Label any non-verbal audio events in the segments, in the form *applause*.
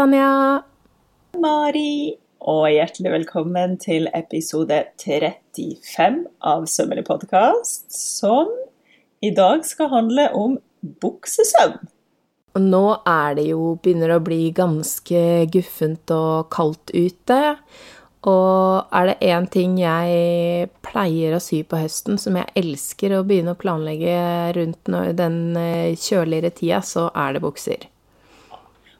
Tanja. Mari. Og hjertelig velkommen til episode 35 av Sømmelig podkast, som i dag skal handle om buksesøm. Og nå er det jo begynner å bli ganske guffent og kaldt ute. Og er det én ting jeg pleier å sy på høsten, som jeg elsker å begynne å planlegge rundt den eh, kjøligere tida, så er det bukser.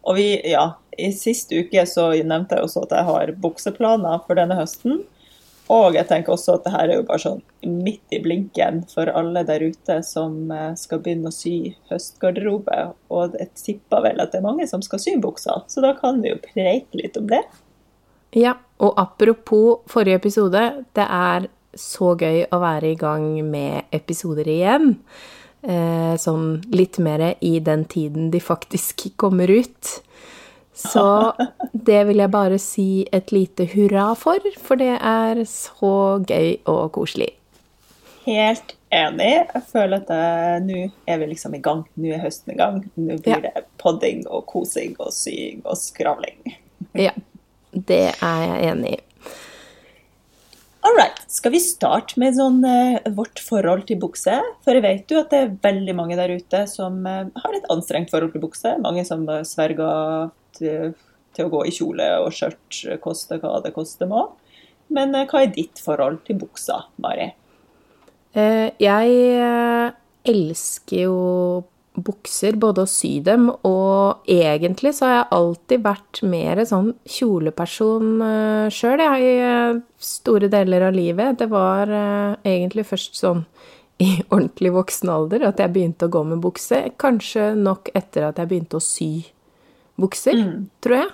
Og vi, ja, i sist uke så nevnte jeg også at jeg har bukseplaner for denne høsten. Og jeg tenker også at det her er jo bare sånn midt i blinken for alle der ute som eh, skal begynne å sy høstgarderobe. Og jeg tipper vel at det er mange som skal sy bukser, så da kan vi jo preike litt om det. Ja, og apropos forrige episode, det er så gøy å være i gang med episoder igjen. Eh, sånn litt mer i den tiden de faktisk kommer ut. Så *laughs* det vil jeg bare si et lite hurra for, for det er så gøy og koselig. Helt enig. Jeg føler at nå er vi liksom i gang. Nå er høsten i gang. Nå blir ja. det podding og kosing og sying og skravling. Ja. Det er jeg enig i. All right. Skal vi starte med sånn, uh, vårt forhold til bukse? For jeg vet jo at det er veldig mange der ute som uh, har et anstrengt forhold til bukse. Mange som uh, sverger til, til, å gå i kjole og skjørt, koste hva det koste må. Men hva er ditt forhold til buksa, Mari? jeg elsker jo bukser, både å sy dem, og egentlig så har jeg alltid vært mer sånn kjoleperson sjøl, jeg, i store deler av livet. Det var egentlig først sånn i ordentlig voksen alder at jeg begynte å gå med bukse. Kanskje nok etter at jeg begynte å sy bukser, mm. tror jeg.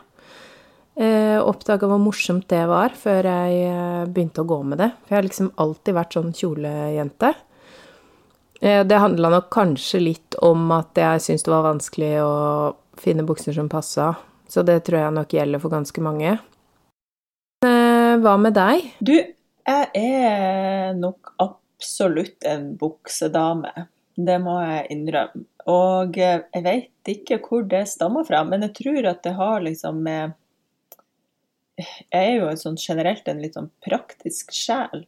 Eh, Oppdaga hvor morsomt det var før jeg begynte å gå med det. For jeg har liksom alltid vært sånn kjolejente. Eh, det handla nok kanskje litt om at jeg syntes det var vanskelig å finne bukser som passa, så det tror jeg nok gjelder for ganske mange. Eh, hva med deg? Du, jeg er nok absolutt en buksedame. Det må jeg innrømme. Og jeg vet ikke hvor det stammer fra, men jeg tror at det har liksom med Jeg er jo sånn generelt en litt sånn praktisk sjel.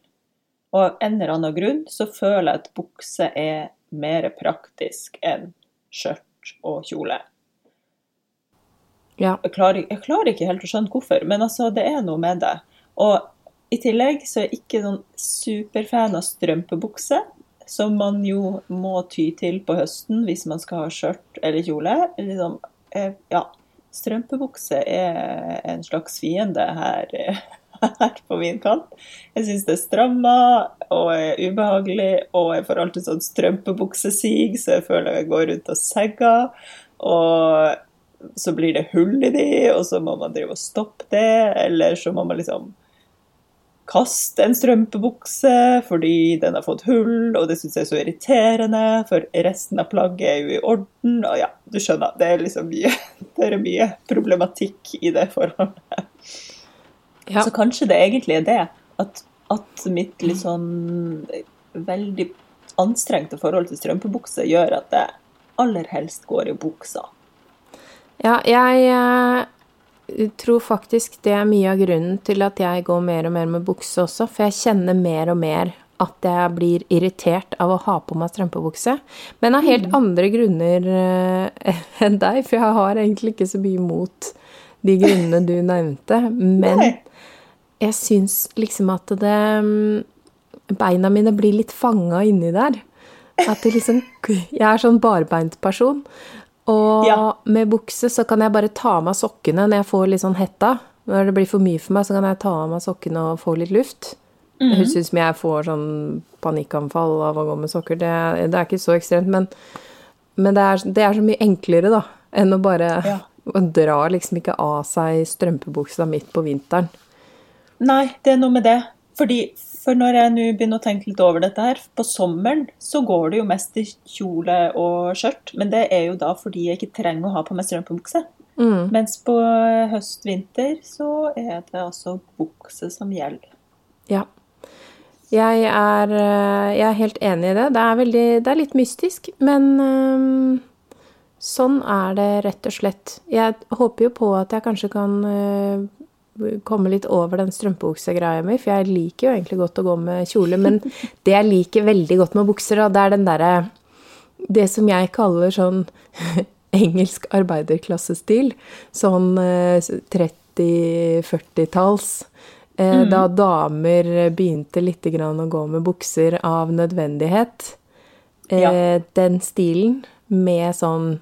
Og av en eller annen grunn så føler jeg at bukse er mer praktisk enn skjørt og kjole. Ja. Jeg, klarer, jeg, klarer, ikke helt å skjønne hvorfor, men altså, det er noe med det. Og i tillegg så er jeg ikke noen superfan av strømpebukse, som man jo må ty til på høsten hvis man skal ha skjørt eller kjole. Liksom, eh, ja, strømpebukse er en slags fiende her *laughs* her på min kant. Jeg syns det er stramma og er ubehagelig, og jeg får alltid sånn strømpebuksesig, så jeg føler jeg går rundt og segger. Og så blir det hull i de, og så må man drive og stoppe det, eller så må man liksom kaste en strømpebukse fordi den har fått hull, og det syns jeg er så irriterende, for resten av plagget er jo i orden. Og ja, du skjønner, det er liksom mye, *laughs* det er mye problematikk i det forholdet. Ja. Så kanskje det egentlig er det. At, at mitt litt sånn veldig anstrengte forhold til strømpebukse gjør at det aller helst går i buksa. Ja, jeg eh, tror faktisk det er mye av grunnen til at jeg går mer og mer med bukse også, for jeg kjenner mer og mer at jeg blir irritert av å ha på meg strømpebukse. Men av helt mm. andre grunner eh, *laughs* enn deg, for jeg har egentlig ikke så mye mot de grunnene du nevnte. Men jeg syns liksom at det mm, Beina mine blir litt fanga inni der. At det liksom Jeg er sånn barbeint person. Og ja. med bukse så kan jeg bare ta av meg sokkene når jeg får litt sånn hetta. Når det blir for mye for meg, så kan jeg ta av meg sokkene og få litt luft. Mm Jeg ut som jeg får sånn panikkanfall av å gå med sokker. Det, det er ikke så ekstremt, men, men det, er, det, er, så mye enklere, da, enn å bare ja. *laughs* dra liksom ikke av seg strømpebuksa midt på vinteren. Nei, det er noe med det. Fordi, for når jeg nå begynner å tenke litt over dette her, på sommeren så går det jo mest i kjole og skjørt. Men det er jo da fordi jeg ikke trenger å ha på meg strømpebukse. Mm. Mens på høst-vinter så er det altså bukse som gjelder. Ja. Jeg er, eh, jeg er, helt enig i det. Det er, veldig, det er litt mystisk, men um, Sånn er det rett og slett. Jeg håper jo på at jeg kanskje kan øh, komme litt over den strømpebuksegreia mi, for jeg liker jo egentlig godt å gå med kjole, men *laughs* det jeg liker veldig godt med bukser, da, det er den derre Det som jeg kaller sånn *laughs* engelsk arbeiderklassestil. Sånn øh, 30-40-talls. Eh, Da damer begynte litt å gå med bukser av nødvendighet. Eh, Ja. Den stilen med sånn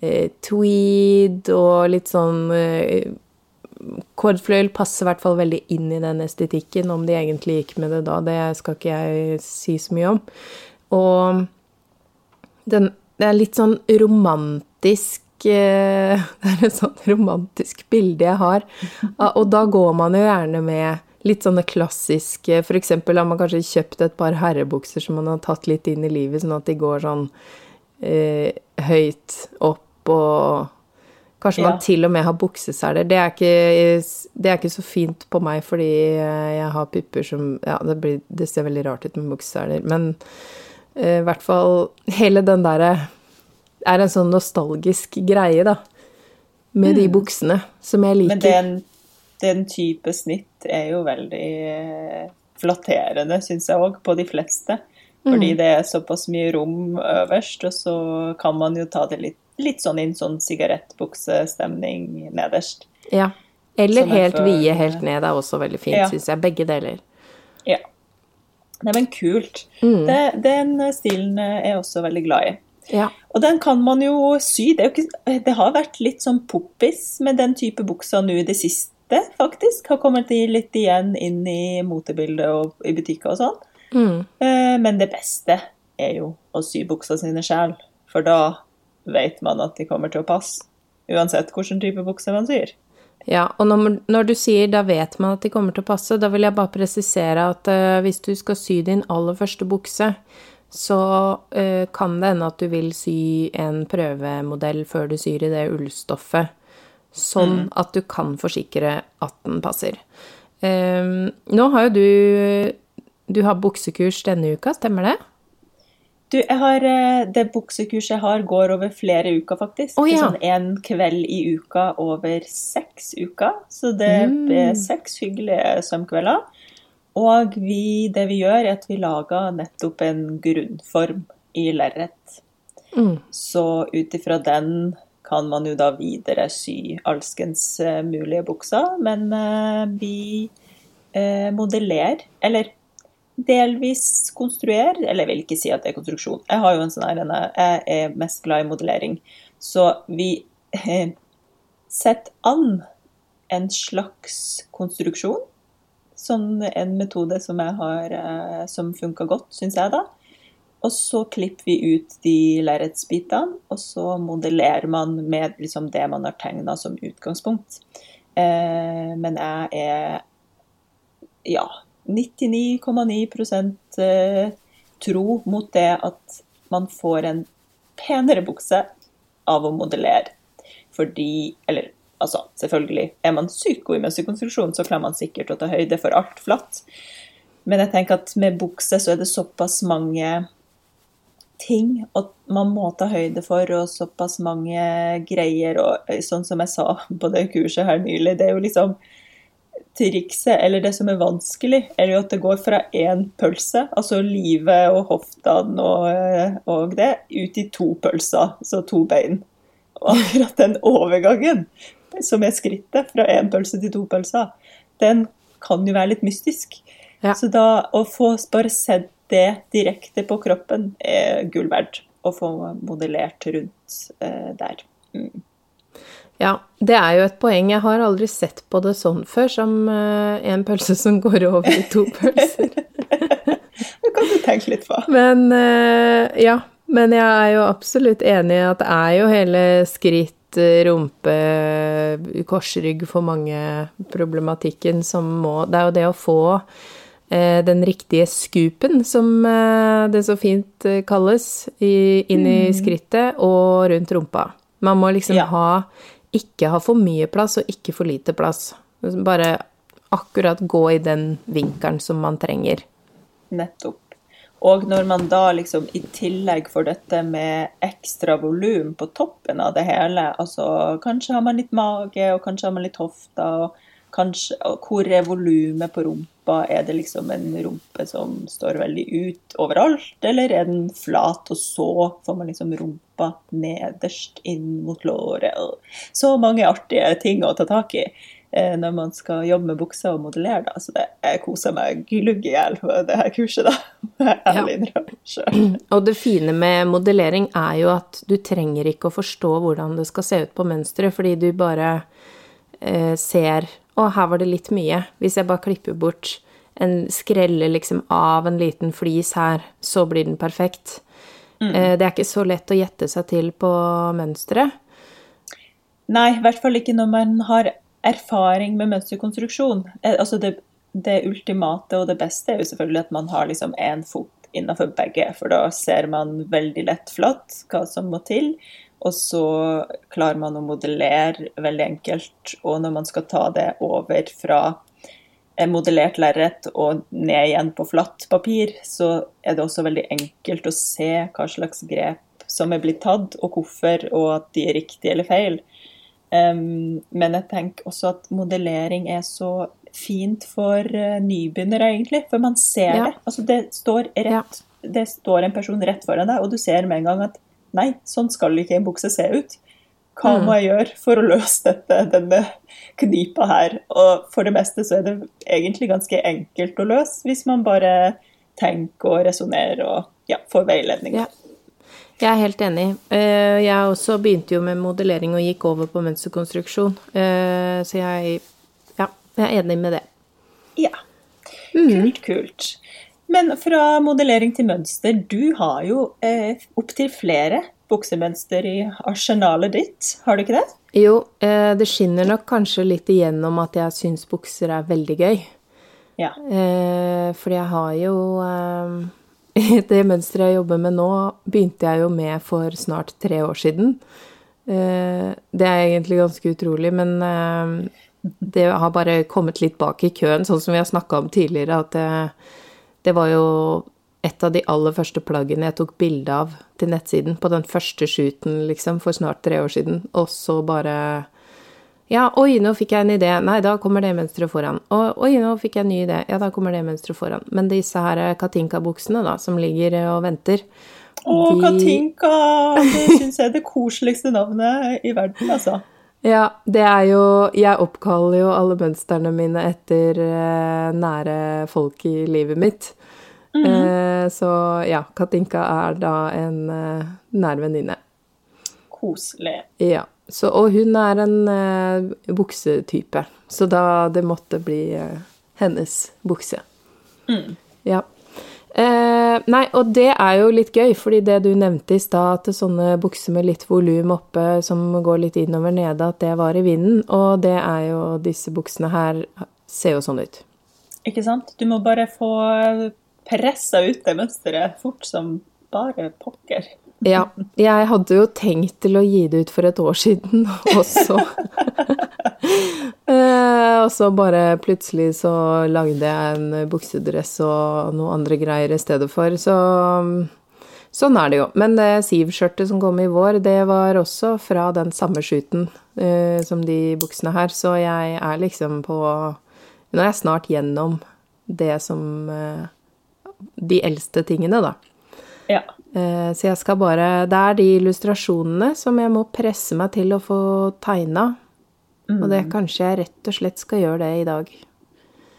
eh, tweed og litt sånn eh, Kordfløyel passer i hvert fall veldig inn i den estetikken. Om de egentlig gikk med det da, det skal ikke jeg si så mye om. Og den, det er litt sånn romantisk eh, *laughs* Det er et sånt romantisk bilde jeg har. Ah, Og da går man jo gjerne med litt sånne klassiske eksempel har man kanskje kjøpt et par herrebukser som man har tatt litt inn i livet, sånn at de går sånn eh, høyt opp og Kanskje man til og med har bukseseler. Det det er ikke så fint på meg fordi eh, jeg har pupper som Ja, det, blir, det ser veldig rart ut med bukseseler, men eh, i hvert fall hele den derre er en sånn nostalgisk greie, da. Med de buksene, som jeg liker. Men den, den type snitt er jo veldig eh, flatterende, syns jeg òg, på de fleste. Fordi det er såpass mye rom øverst, og så kan man jo ta det litt, litt sånn inn sånn sigarettbuksestemning nederst. Ja. Eller er helt vide helt ned er også veldig fint, Ja. syns jeg. Begge deler. Ja. Nei, men kult. Mm. Det, den stilen er jeg også veldig glad i. Ja. Og den kan man jo sy. Det, jo ikke, det har vært litt sånn poppis med den type buksa nå i det siste, faktisk. Har kommet litt igjen inn i motebildet og i butikker og sånn. Mm. Eh, Men det beste er jo å sy buksa sine sjæl, for da vet man at de kommer til å passe. Uansett hvilken type bukse man syr. Ja, og når, når du sier da vet man at de kommer til å passe, da vil jeg bare presisere at uh, hvis du skal sy din aller første bukse, så uh, kan det hende at du vil sy en prøvemodell før du syr i det ullstoffet, sånn at du kan forsikre at den passer. Um, nå har jo du Du har buksekurs denne uka, stemmer det? Du, har, eh, Det buksekurset jeg har, går over flere uker, faktisk. Oh, er ja. sånn En kveld i uka over seks uker. Så det Mm. er seks hyggelige sømkvelder. Og vi, det vi gjør, er at vi lager nettopp en grunnform i lerret. Mm. Så ut ifra den kan man jo da videre sy alskens eh, mulige bukser. Men eh, vi eh, modellerer, eller delvis konstruere, eller jeg vil ikke si at det er konstruksjon. Jeg har jo en sånn her, jeg er mest glad i modellering. Så vi eh, setter an en slags konstruksjon. Sånn en metode som jeg eh, som funker godt, syns jeg da. Og så klipper vi ut de lerretsbitene, og så modellerer man med liksom det man har tegna som utgangspunkt. Eh, men jeg er ja, 99,9 eh, tro mot det at man får en penere bukse av å modellere. Fordi Eller altså, selvfølgelig, er man sykt god i mønsterkonstruksjon, så klarer man sikkert å ta høyde for alt flatt. Men jeg tenker at med bukse så er det såpass mange ting at man må ta høyde for, og såpass mange greier. Og sånn som jeg sa på det kurset her nylig, det er jo liksom trikset, eller det som er vanskelig, er jo at det går fra én pølse, altså livet og hoftene og, og det, ut i to pølser, så to bein. Og akkurat den overgangen, som er skrittet fra én pølse til to pølser, den kan jo være litt mystisk. Ja. Så da å få bare sett det direkte på kroppen er gull verdt. Å få modellert rundt eh, der. Mm. Ja, det er jo et poeng. Jeg har aldri sett på det sånn før, som eh, en pølse som går over i to pølser. *laughs* Det kan du tenke litt på. Men eh, ja. Men jeg er jo absolutt enig i at det er jo hele skritt, eh, rumpe, korsrygg for mange problematikken som må Det er jo det å få eh, den riktige scoopen, som det så fint kalles, i, inn i skrittet og rundt rumpa. Man må liksom Ja. ha Ikke ha for mye plass og ikke for lite plass. Bare akkurat gå i den vinkelen som man trenger. Nettopp. Og når man da liksom i tillegg får dette med ekstra volum på toppen av det hele, altså kanskje har man litt mage, og kanskje har man litt hofter, og og Hvor er volumet på rumpa? Er det liksom en rumpe som står veldig ut overalt, eller er den flat, og så får man liksom rumpa nederst inn mot låret? Så mange artige ting å ta tak i. Eh, når man skal jobbe med bukser og modellere. Da. Så det, jeg koser meg glugg i hjel på det her kurset, da. *laughs* Ja. *clears throat* Og det fine med modellering er jo at du trenger ikke å forstå hvordan det skal se ut på mønsteret, fordi du bare eh, ser Å, her var det litt mye. Hvis jeg bare klipper bort en skrelle liksom av en liten flis her, så blir den perfekt. Mm. Eh, det er ikke så lett å gjette seg til på mønsteret. Nei, i hvert fall ikke når man har erfaring med mønsterkonstruksjon. Eh, altså det, det, ultimate og det beste er jo selvfølgelig at man har liksom én fot innenfor begge, for da ser man veldig lett flatt hva som må til. Og så klarer man å modellere veldig enkelt. Og når man skal ta det over fra modellert lerret og ned igjen på flatt papir, så er det også veldig enkelt å se hva slags grep som er blitt tatt, og hvorfor, og at de er riktige eller feil. Um, men jeg tenker også at modellering er så fint for uh, nybegynnere, egentlig. For man ser ja. det. Altså, det står, rett, ja. det står en person rett foran deg, og du ser med en gang at nei, sånn skal ikke en bukse se ut. Hva mm. må jeg gjøre for å løse dette, denne knipa her? Og for det meste så er det egentlig ganske enkelt å løse, hvis man bare tenker og resonnerer og ja, får veiledning. Ja. Jeg er helt enig. Eh, jeg også begynte jo med modellering og gikk over på mønsterkonstruksjon. Eh, så jeg, ja, jeg er enig med det. Ja. Mm. Kult, kult. Men fra modellering til mønster, du har jo eh, opptil flere buksemønster i arsenalet ditt, har du ikke det? Jo, eh, det skinner nok kanskje litt igjennom at jeg syns bukser er veldig gøy. Ja. Eh, fordi jeg har jo eh, *laughs* det mønsteret jeg jobber med nå, begynte jeg jo med for snart tre år siden. Eh, det er egentlig ganske utrolig, men eh, det har bare kommet litt bak i køen, sånn som vi har snakka om tidligere, at det, var jo et av de aller første plaggene jeg tok bilde av til nettsiden, på den første shooten, liksom, for snart tre år siden, og så bare ja, oi, nå fikk jeg en idé. Nei, da kommer det mønsteret foran. Og, oi, nå fikk jeg en ny idé. Ja, da kommer det mønsteret foran. Men disse her Katinka-buksene, da, som ligger og venter Å, de... Katinka! Det syns jeg er det koseligste navnet i verden, altså. Ja, det er jo Jeg oppkaller jo alle mønstrene mine etter eh, nære folk i livet mitt. Mm -hmm. uh, så ja, Katinka er da en eh, nær venninne. Koselig. Ja. Så, og hun er en eh, buksetype, så da det måtte bli uh, hennes bukse. Mm. Ja. Uh, nei, og det er jo litt gøy, fordi det du nevnte i stad, at sånne bukser med litt volum oppe som går litt innover nede, at det var i vinden. Og det er jo Disse buksene her ser jo sånn ut. Ikke sant? Du må bare få pressa ut det mønsteret fort som bare pokker. Ja. Jeg hadde jo tenkt til å gi det ut for et år siden, *laughs* og så eh, Og så bare plutselig så lagde jeg en buksedress og noe andre greier i stedet for, så Sånn er det jo. Men det Siv-skjørtet som kom i vår, det var også fra den samme shooten uh, som de buksene her, så jeg er liksom på Nå er jeg snart gjennom det som uh, De eldste tingene, da. Ja. Eh, så jeg skal bare Det er de illustrasjonene som jeg må presse meg til å få tegna. Mm. Og det mm. kanskje jeg rett og slett skal gjøre det i dag.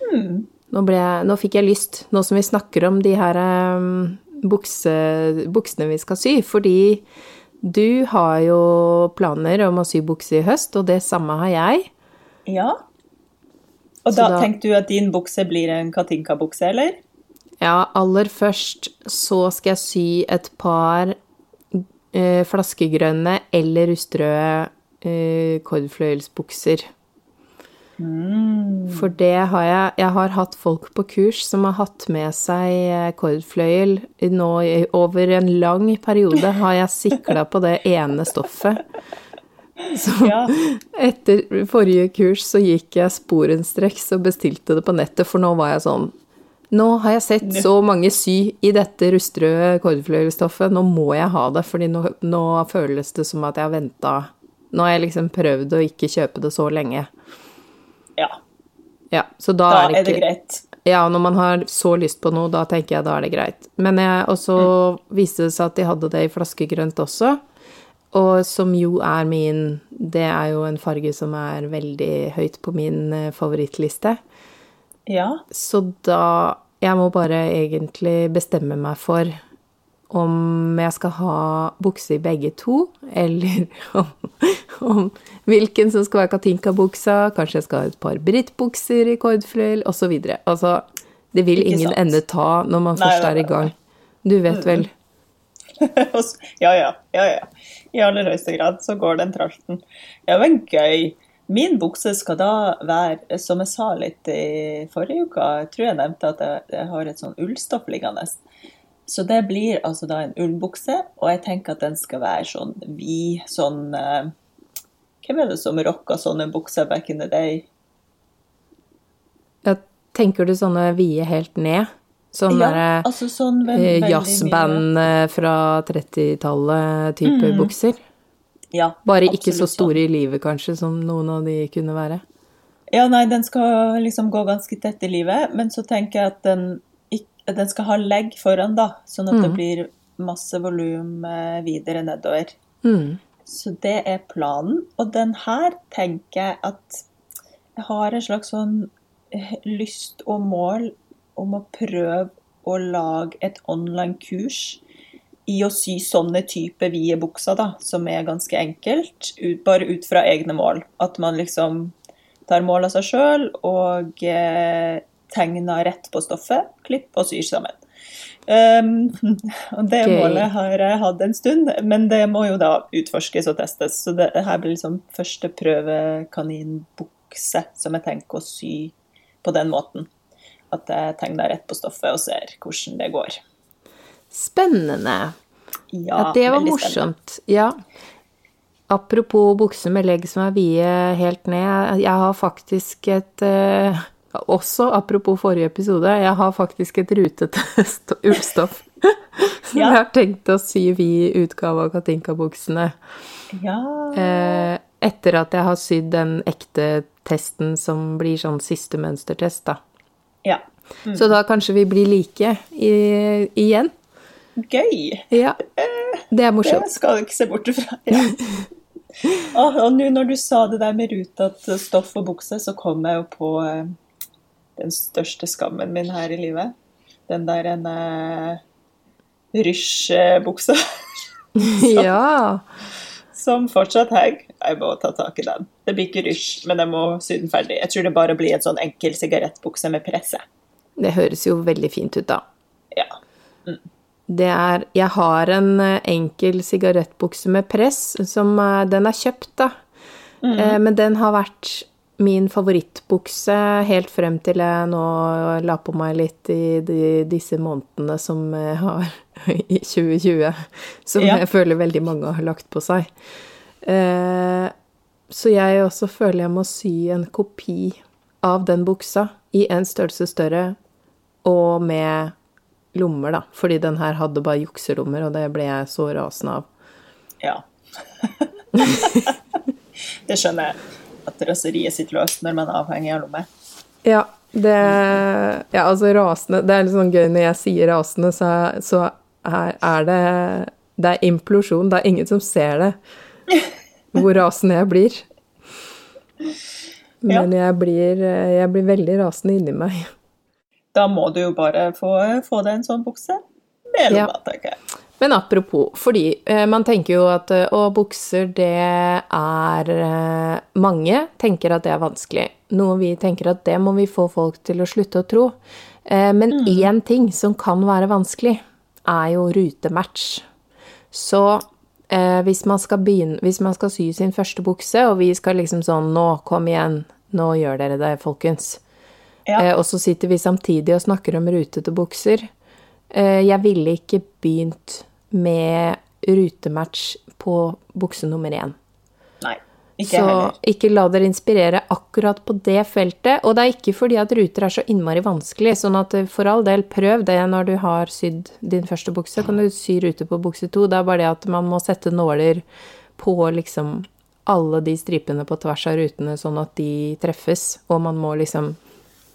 Mm. Nå, jeg, nå, fikk jeg lyst, nå som vi snakker om de her um, bukse, buksene vi skal sy, fordi du har jo planer om å sy bukse i høst, og det samme har jeg. Ja. Og da, da tenkte du at din bukse blir en Katinka-bukse, eller? Ja, aller først så skal jeg sy et par eh, flaskegrønne eller rustrøde eh, kordfløyelsbukser. Mm. For det har jeg Jeg har hatt folk på kurs som har hatt med seg eh, kordfløyel. Nå over en lang periode har jeg sikla på det ene stoffet. Så ja. etter forrige kurs så gikk jeg sporenstreks og bestilte det på nettet, for nå var jeg sånn Nå har jeg sett så mange sy i dette rustrøde kordfløyelsstoffet, nå må jeg ha det, fordi nå, nå føles det som at jeg har venta Nå har jeg liksom prøvd å ikke kjøpe det så lenge. Ja. Ja, så da, Da er det er det greit. Ja, når man har så lyst på noe, da tenker jeg da er det greit. Men jeg, og så viste det seg at de hadde det i flaskegrønt også, og som jo er min Det er jo en farge som er veldig høyt på min eh, favorittliste. Ja. Så da Jeg må bare egentlig bestemme meg for om jeg skal ha bukse i begge to, eller *laughs* om, om hvilken som skal være Katinka-buksa. Kanskje jeg skal ha et par brittbukser i kordfløyel, osv. Altså, det vil Ikke ingen sant. ende ta når man Nei, først nei, er i gang. Du vet vel. *laughs* Ja, ja. Ja, ja. I aller høyeste grad så går den tralten. Ja, men gøy. Min bukse skal da være, som jeg sa litt i forrige uke, jeg tror jeg nevnte at jeg, jeg har et sånn ullstoff liggende. Så det blir altså da en ullbukse, og jeg tenker at den skal være sånn vid, sånn eh, Hvem er det som rocka sånne bukser back in the day? Ja, tenker du sånne vide helt ned? Sånn ja, altså sånn eh, jazzband eh, fra 30-tallet-type bukser? Ja, Bare ikke så store i livet, kanskje, som noen av de kunne være. Ja, nei, den skal liksom gå ganske tett i livet, men så tenker jeg at den, ikk- den skal ha legg foran, da, sånn at det Mm. blir masse volum eh, videre nedover. Mm. Så det er planen. Og den her tenker jeg at jeg har en slags sånn eh, lyst og mål om å prøve å lage et online-kurs i å sy sånne type vide bukser, da, som er ganske enkelt, ut, bare ut fra egne mål. At man liksom tar mål av seg sjøl og eh, tegner rett på stoffet, klipper og syr sammen. Um, *laughs* og det okay. målet har jeg hatt en stund, men det må jo da utforskes og testes. Så det her blir liksom første prøvekaninbukse som jeg tenker å sy på den måten. At jeg tegner rett på stoffet og ser hvordan det går. Spennende. Ja, Ja, det var morsomt. spennende. Ja. Apropos bukser med legg som er vide helt ned. Jeg har faktisk et eh, Også apropos forrige episode, jeg har faktisk et rutete sto- *laughs* ullstoff. Som Ja. jeg har tenkt å sy vid utgave av Katinka-buksene. Ja. Eh, etter at jeg har sydd den ekte testen som blir sånn siste mønstertest, da. ja. Så da kanskje vi blir like i, igjen. Gøy. Ja. Det er morsomt. Det skal du ikke se bort ifra. Ja. Og, *laughs* og nå når du sa det der med rutet stoff og bukse, så kom jeg jo på eh, den største skammen min her i livet. Den der en uh, rysjbuksa *laughs* Ja. som fortsatt henger. Jeg må ta tak i den. Det blir ikke rysj, men jeg må sy den ferdig. Jeg tror det bare blir en sånn enkel sigarettbukse med presse. Det høres jo veldig fint ut, da. Ja. Det er Jeg har en eh, enkel sigarettbukse med press som eh, Den er kjøpt, da. Mm. Men den har vært min favorittbukse helt frem til jeg nå la på meg litt i de, disse månedene som jeg har *laughs* i 2020. Som Ja. jeg føler veldig mange har lagt på seg. Eh, Så jeg også føler jeg må sy en kopi av den buksa i en størrelse større og med lommer, da. Fordi den her hadde bare jukselommer, og det ble jeg så rasende av. Ja. *laughs* det skjønner jeg. At raseriet sitter løst når man er avhengig av lommer. Ja, det Ja, altså rasende Det er litt sånn gøy når jeg sier rasende, så, så her er det Det er implosjon. Det er ingen som ser det. Hvor rasende jeg blir. Men jeg blir, jeg blir veldig rasende inni meg. Da må du jo bare få, få deg en sånn bukse med Ja. lomma, tenker jeg. Men apropos, fordi eh, man tenker jo at eh, å, bukser, det er eh, Mange tenker at det er vanskelig. Noe vi tenker at det må vi få folk til å slutte å tro. Eh, men én ting som kan være vanskelig, er jo rutematch. Så eh, hvis man skal begynne Hvis man skal sy sin første bukse, og vi skal liksom sånn Nå, kom igjen. Nå gjør dere det, folkens. Ja. Eh, og så sitter vi samtidig og snakker om rutete bukser. Eh, jeg ville ikke begynt med rutematch på bukse nummer én. Nei. Ikke så heller. ikke la dere inspirere akkurat på det feltet. Og det er ikke fordi at ruter er så innmari vanskelig, sånn at eh, for all del, prøv det når du har sydd din første bukse. Kan du sy rute på bukse to. Det er bare det at man må sette nåler på liksom alle de stripene på tvers av rutene, sånn at de treffes. Og man må liksom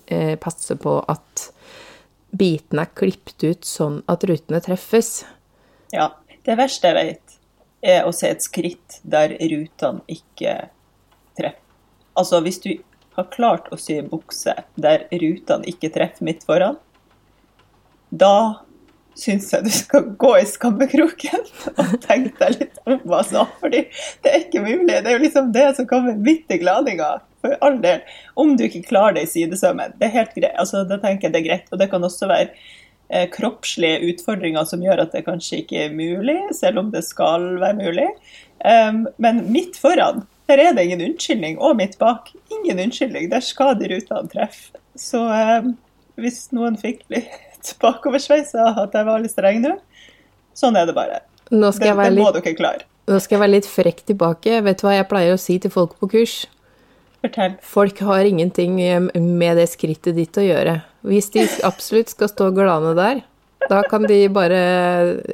eh, passe på at bitene er klippet ut sånn at rutene treffes. Ja. Det verste jeg vet, er å se et skritt der rutene ikke treffer. Altså, hvis du har klart å sy bukse der rutene ikke treffer midt foran, da syns jeg du skal gå i skammekroken *laughs* og tenke deg litt om, altså. Fordi det er ikke mulig. Det er jo liksom det som kommer midt i gladinga. For all del. Om du ikke klarer det i sidesømmen, det er helt greit. Altså, det tenker jeg det er greit. Og det kan også være eh, kroppslige utfordringer som gjør at det kanskje ikke er mulig, selv om det skal være mulig. Um, men midt foran, der er det ingen unnskyldning. Og midt bak, ingen unnskyldning. Der skal de rutene treffe. Så um, hvis noen fikk litt *laughs* bakoversveisa at jeg var litt streng nå, sånn er det bare. Nå skal, Det, jeg være det må litt, dere klare. nå skal jeg være litt frekk tilbake. Vet du hva jeg pleier å si til folk på kurs? Fortell. Folk har ingenting eh, med det skrittet ditt å gjøre. Hvis de absolutt skal stå glane der, da kan de bare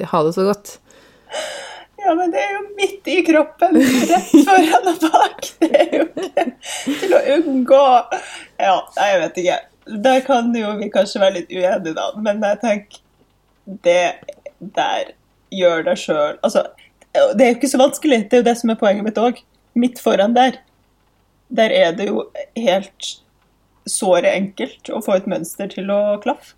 ha det så godt. Ja, men det er jo midt i kroppen, rett foran og bak. Det er jo ikke til å unngå Ja, jeg vet ikke. Der kan jo vi kanskje være litt uenige, da. Men jeg tenker det der gjør deg sjøl Altså, det er jo ikke så vanskelig. Det er jo det som er poenget mitt òg. Midt foran der. Der er det jo helt såre enkelt å få et mønster til å klaffe.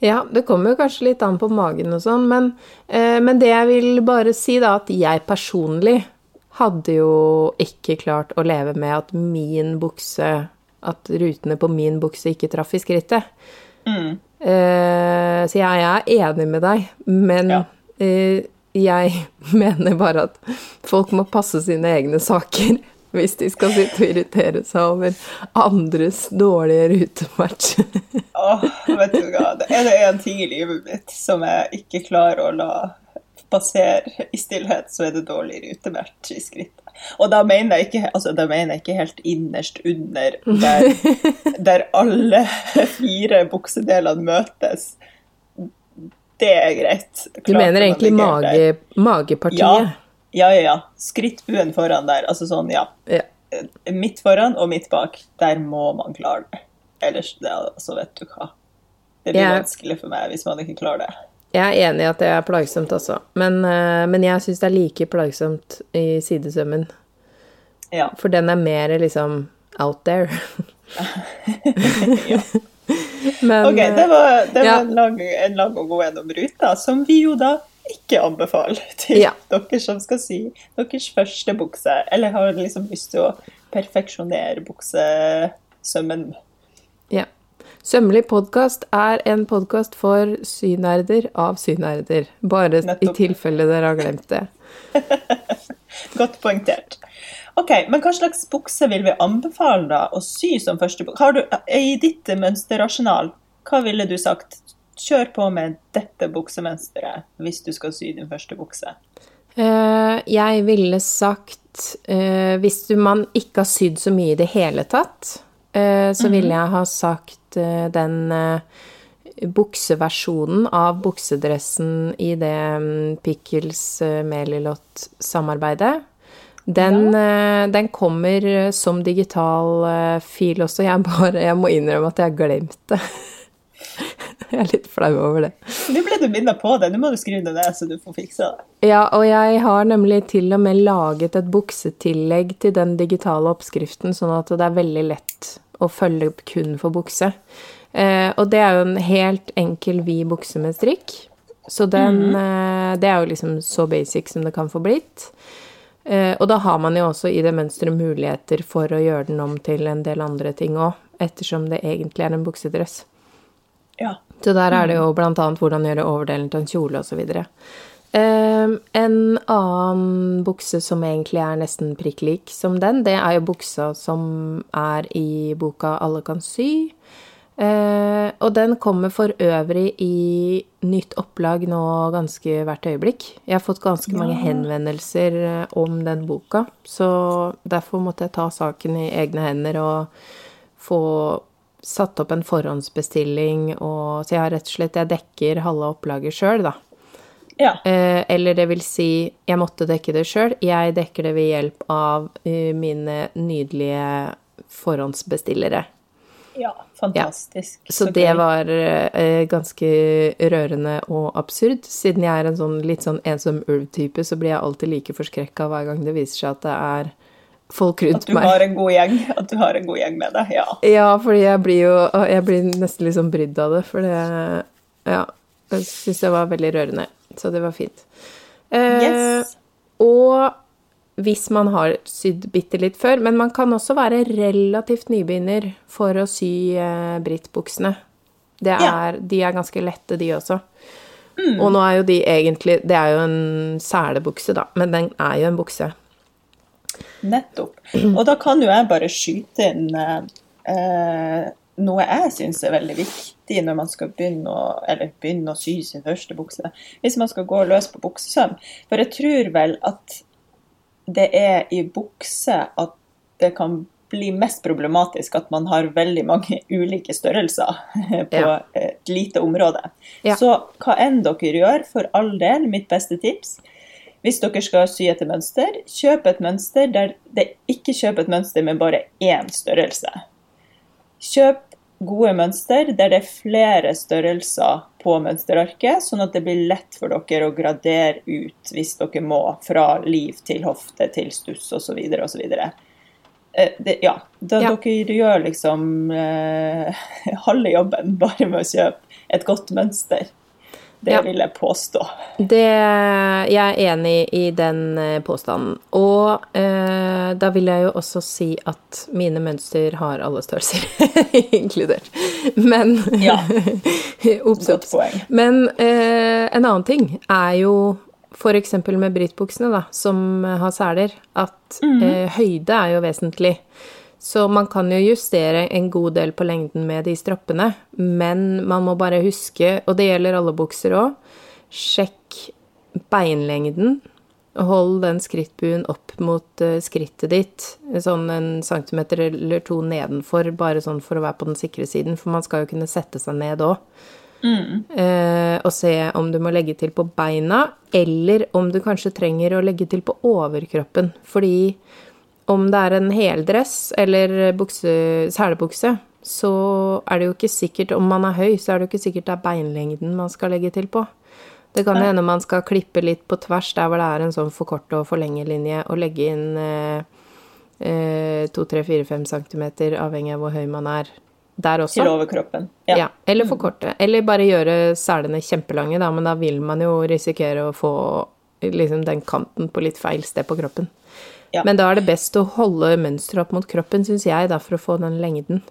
Ja, det kommer jo kanskje litt an på magen og sånn, men, eh, men det jeg vil bare si, da, at jeg personlig hadde jo ikke klart å leve med at min bukse At rutene på min bukse ikke traff i skrittet. Mm. Eh, så jeg, jeg er enig med deg, men Ja. eh, jeg *laughs* mener bare at folk må passe sine egne saker hvis de skal sitte og irritere seg over andres dårlige rutematch. Åh, vet du hva. Det er det en ting i livet mitt som jeg ikke klarer å la passere i stillhet, så er det dårlig rutematch i skrittet. Og da mener ikke, altså, da mener jeg ikke helt innerst under, der, der alle fire buksedelene møtes. Det er greit. Du mener egentlig mage, magepartiet? Ja. Ja, ja, ja. Skrittbuen foran der. Altså sånn, ja. Ja. Midt foran og midt bak. Der må man klare det. Ellers, det, altså, vet du hva. Det blir ja. vanskelig for meg hvis man ikke klarer det. Jeg er enig i at det er plagsomt også, men, eh, men jeg syns det er like plagsomt i sidesømmen. Ja. For den er mer liksom out there. *laughs* ja. Men OK, eh, det var, det ja. en, lang, en lang å gå gjennom ruta, som vi jo da ikke anbefale til Ja. dere som skal sy deres første bukse, eller har liksom lyst til å perfeksjonere buksesømmen. Ja. Sømmelig podkast er en podkast for synerder av synerder. Bare i tilfelle dere har glemt det. *laughs* Godt poengtert. Ok, men Hva slags bukse vil vi anbefale da å sy som første bukse? Har du, I ditt mønsterrasjonal, hva ville du sagt? Kjør på med dette buksemønsteret hvis du skal sy din første bukse. Uh, jeg ville sagt uh, Hvis du, man ikke har sydd så mye i det hele tatt, uh, så ville jeg ha sagt den bukseversjonen av buksedressen i det um, Pickles Melilot-samarbeidet. Den, eh, den kommer som digital fil også. Jeg, bare, jeg må innrømme at jeg har glemt det. *laughs* *laughs* jeg er litt flau over det. Nå ble du minnet på det, nå må du skrive det ned så du får fiksa det. Ja, og jeg har nemlig til og med laget et buksetillegg til den digitale oppskriften, sånn at det er veldig lett å følge opp kun for bukse. Eh, og det er jo en helt enkel vid bukse med strikk. Så den eh, Det er jo liksom så basic som det kan få blitt. Eh, og da har man jo også i det mønsteret muligheter for å gjøre den om til en del andre ting òg, ettersom det egentlig er en buksedress. Ja. Så der er det jo annet hvordan gjøre overdelen til en kjole osv. Um, en annen bukse som egentlig er nesten prikk lik som den, det er jo buksa som er i boka Alle kan sy. Uh, og den kommer for øvrig i nytt opplag nå ganske hvert øyeblikk. Jeg har fått ganske mange henvendelser eh, om den boka, så derfor måtte jeg ta saken i egne hender og få satt opp en forhåndsbestilling, og, så jeg har rett og slett Jeg dekker halve opplaget sjøl, da. Ja. Eh, eller det vil si, jeg måtte dekke det sjøl. Jeg dekker det ved hjelp av uh, mine nydelige forhåndsbestillere. ja fantastisk. Så, det var uh, ganske rørende og absurd. Siden jeg er en sånn litt sånn ensom ulv-type, så blir jeg alltid like forskrekka hver gang det viser seg at det er folk rundt At du meg. har en god gjeng At du har en god gjeng med deg. Ja. Ja, fordi jeg blir jo Jeg blir nesten litt sånn brydd av det, for det Ja. Jeg syns det var veldig rørende. Så det var fint. Eh, Yes. Og hvis man har sydd bitte litt før, men man kan også være relativt nybegynner for å sy eh, brittbuksene. Det Ja. De er ganske lette, de også. Og nå er jo de egentlig Det er jo en selebukse, da, men den er jo en bukse. Nettopp. Og da kan jo jeg bare skyte inn eh, eh, noe jeg syns er veldig viktig når man skal begynne å, eller begynne å sy sin første bukse. Hvis man skal gå løs på buksesøm. For jeg tror vel at det er i bukse at det kan bli mest problematisk at man har veldig mange *laughs* ulike størrelser på Ja. et lite område. Ja. Så hva enn dere gjør, for all del, mitt beste tips, hvis dere skal sy etter mønster, kjøp et mønster der det ikke kjøp et mønster med bare én størrelse. Kjøp gode mønster der det er flere størrelser på mønsterarket, sånn at det blir lett for dere å gradere ut hvis dere må fra liv til hofte til stuss osv. osv. Eh, det- Ja, da Ja. dere gjør liksom eh, *laughs* halve jobben bare med å kjøpe et godt mønster. Det Ja. vil jeg påstå. Det, jeg er enig i den eh, påstanden. Og eh, da vil jeg jo også si at mine mønster har alle størrelser *laughs* inkludert. Men Ja. *laughs* Ops, Godt poeng. Men eh, en annen ting er jo f.eks. med Britt-buksene, da, som har seler, at eh, høyde er jo vesentlig. Så man kan jo justere en god del på lengden med de stroppene, men man må bare huske, og det gjelder alle bukser òg, sjekk beinlengden. Hold den skrittbuen opp mot eh, skrittet ditt, sånn en centimeter eller to nedenfor, bare sånn for å være på den sikre siden, for man skal jo kunne sette seg ned òg. Eh, og se om du må legge til på beina, eller om du kanskje trenger å legge til på overkroppen. Fordi om det er en heldress eller bukse, selebukse, så er det jo ikke sikkert Om man er høy, så er det jo ikke sikkert det er beinlengden man skal legge til på. Det kan hende man skal klippe litt på tvers der hvor det er en sånn forkorte og forlengelinje, og legge inn eh, eh, 2-3-4-5 centimeter, avhengig av hvor høy man er, der også. Til overkroppen. Ja. eller forkorte. Eller bare gjøre selene kjempelange, da, men da vil man jo risikere å få liksom den kanten på litt feil sted på kroppen. Ja. Men da er det best å holde mønsteret opp mot kroppen, syns jeg, da, for å få den lengden.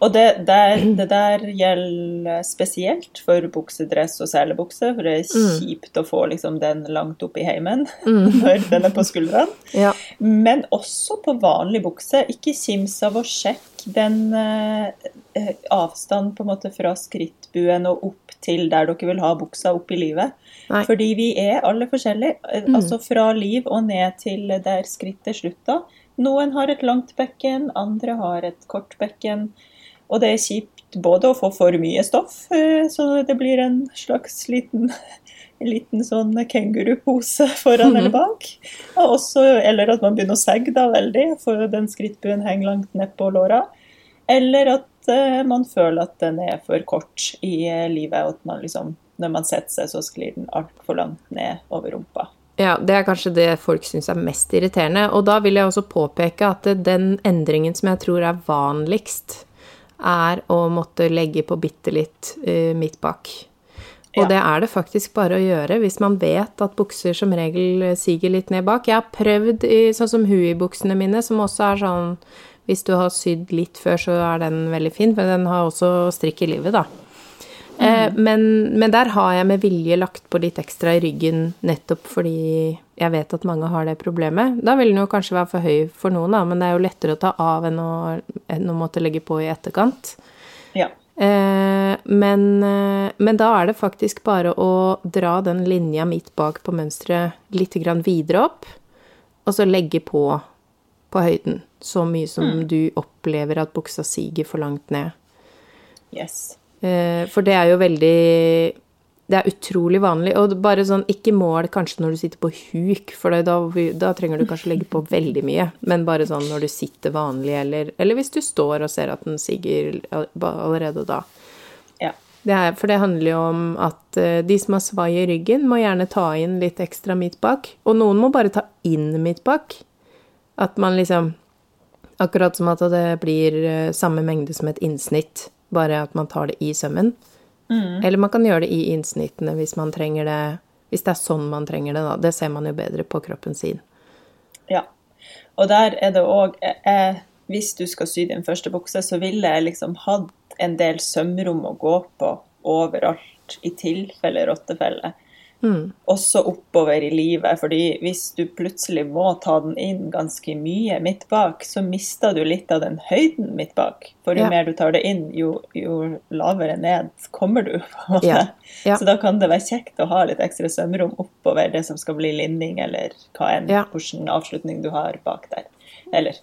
Og det der, det der gjelder spesielt for buksedress og selebukse, for det er kjipt å få liksom den langt opp i heimen *laughs* når den er på skuldrene. Ja. Men også på vanlig bukse. Ikke kims av å sjekke den eh, eh, avstanden på en måte fra skrittbuen og opp til der dere vil ha buksa opp i livet. Nei. Fordi vi er alle forskjellige. Mm. Altså fra liv og ned til der skrittet slutter. Noen har et langt bekken, andre har et kort bekken. Og det er kjipt både å få for mye stoff, eh, så det blir en slags liten, en liten sånn kengurupose *laughs* foran eller bak. Og også, eller at man begynner å segge da veldig, for den skrittbuen henger langt ned på låra. Eller at eh, man føler at den er for kort i eh, livet, og at man liksom, når man setter seg, så sklir den altfor langt ned over rumpa. Ja, det er kanskje det folk syns er mest irriterende. Og da vil jeg også påpeke at den endringen som jeg tror er vanligst, er å måtte legge på bitte litt uh, midt bak. Og Ja. det er det faktisk bare å gjøre hvis man vet at bukser som regel siger litt ned bak. Jeg har prøvd i sånn som Hui-buksene mine, som også er sånn Hvis du har sydd litt før, så er den veldig fin, for den har også strikk i livet, da. Eh, men, men der har jeg med vilje lagt på litt ekstra i ryggen, nettopp fordi jeg vet at mange har det problemet. Da vil den jo kanskje være for høy for noen, da, men det er jo lettere å ta av enn å, enn å måtte legge på i etterkant. Ja. Eh, men, eh, men da er det faktisk bare å dra den linja midt bak på mønsteret litt grann videre opp, og så legge på på høyden. Så mye som du opplever at buksa siger for langt ned. Yes. Eh, For det er jo veldig Det er utrolig vanlig. Og bare sånn, ikke mål kanskje når du sitter på huk, for da, da trenger du kanskje legge på veldig mye. Men bare sånn når du sitter vanlig, eller, eller hvis du står og ser at den siger allerede da. Ja. Det er, for det handler jo om at eh, de som har svai i ryggen, må gjerne ta inn litt ekstra midt bak. Og noen må bare ta inn midt bak. At man liksom Akkurat som at det blir eh, samme mengde som et innsnitt, bare at man tar det i sømmen. Eller man kan gjøre det i innsnittene hvis man trenger det Hvis det er sånn man trenger det, da. Det ser man jo bedre på kroppen sin. Ja. Og der er det òg Hvis du skal sy din første bukse, så ville jeg liksom hatt en del sømrom å gå på overalt, i tilfelle rottefelle. Mm. Også oppover i livet, fordi hvis du plutselig må ta den inn ganske mye midt bak, så mister du litt av den høyden midt bak. For jo Ja. mer du tar det inn, jo, jo lavere ned kommer du. Ja. Ja. Så da kan det være kjekt å ha litt ekstra sømrom oppover det som skal bli linning, eller hva enn, Ja. hvilken avslutning du har bak der. Eller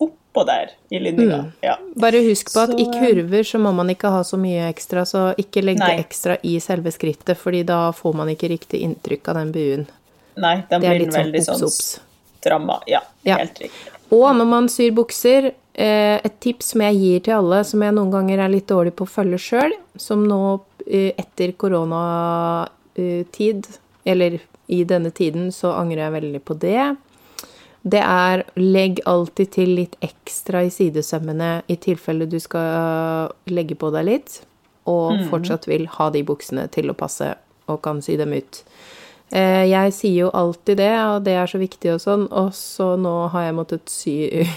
oppå der i linninga. Mm. Ja. Bare husk på at Så, i eh, kurver så må man ikke ha så mye ekstra, så ikke legge Nei. ekstra i selve skrittet, fordi da får man ikke riktig inntrykk av den buen. Nei, den Det blir litt sånn veldig sånn obs. stramma. Ja, Ja. helt riktig. Og når man syr bukser, eh, et tips som jeg gir til alle, som jeg noen ganger er litt dårlig på å følge sjøl, som nå eh, etter koronatid, eller i denne tiden, så angrer jeg veldig på det. Det er legg alltid til litt ekstra i sidesømmene i tilfelle du skal legge på deg litt, og fortsatt vil ha de buksene til å passe og kan sy dem ut. Eh, Jeg sier jo alltid det, og det er så viktig og sånn, og så nå har jeg måttet sy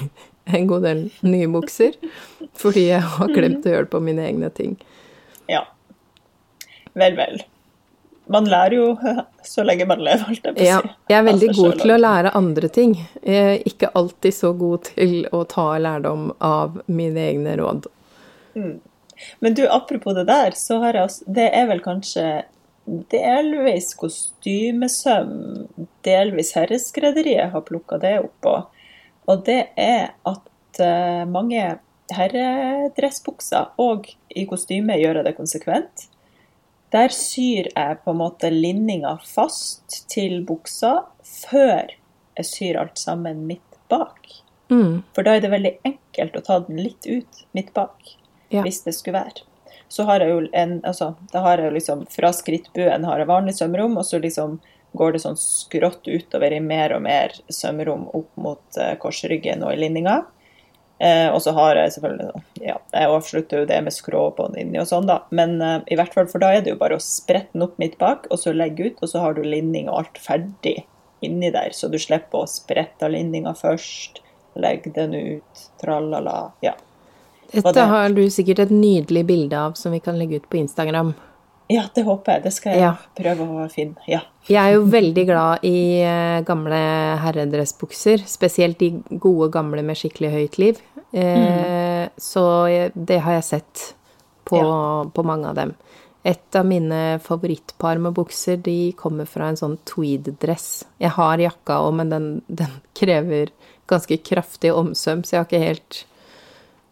*laughs* en god del nye bukser, fordi jeg har glemt å gjøre det på mine egne ting. Ja. Vel, vel. Man lærer jo *laughs* så lenge man lever, holdt jeg på å si. Ja, jeg er veldig Av god til å lære andre ting. Jeg er ikke alltid så god til å ta lærdom av mine egne råd. Men du, apropos det der, så har jeg også Det er vel kanskje delvis kostymesøm, delvis herreskredderiet har plukka det opp på. Og det er at eh, mange herredressbukser, og i kostyme gjør jeg det konsekvent, der syr jeg på en måte linninga fast til buksa før jeg syr alt sammen midt bak. Mm, For da er det veldig enkelt å ta den litt ut midt bak, Ja. hvis det skulle være. Så har jeg jo en, altså, da har jeg jo liksom fra skrittbuen har jeg vanlig sømrom, og så liksom går det sånn skrått utover i mer og mer sømrom opp mot eh, korsryggen og i linninga. Eh, og så har jeg selvfølgelig ja, jeg avslutter jo det med skråbånd inni og sånn, da. Men eh, i hvert fall, for da er det jo bare å sprette den opp midt bak, og så legge ut, og så har du linning og alt ferdig inni der, så du slipper å sprette av linninga først, legge den ut, tralala, ja. Dette det- har du sikkert et nydelig bilde av som vi kan legge ut på Instagram. Ja, det håper jeg. Det skal jeg Ja. prøve å finne. Ja. Jeg er jo veldig glad i eh, gamle herredressbukser, spesielt de gode gamle med skikkelig høyt liv. Eh, Så det har jeg sett på, på mange av dem. Et av mine favorittpar med bukser, de kommer fra en sånn tweed-dress. Jeg har jakka òg, men den, den krever ganske kraftig omsøm, så jeg har ikke helt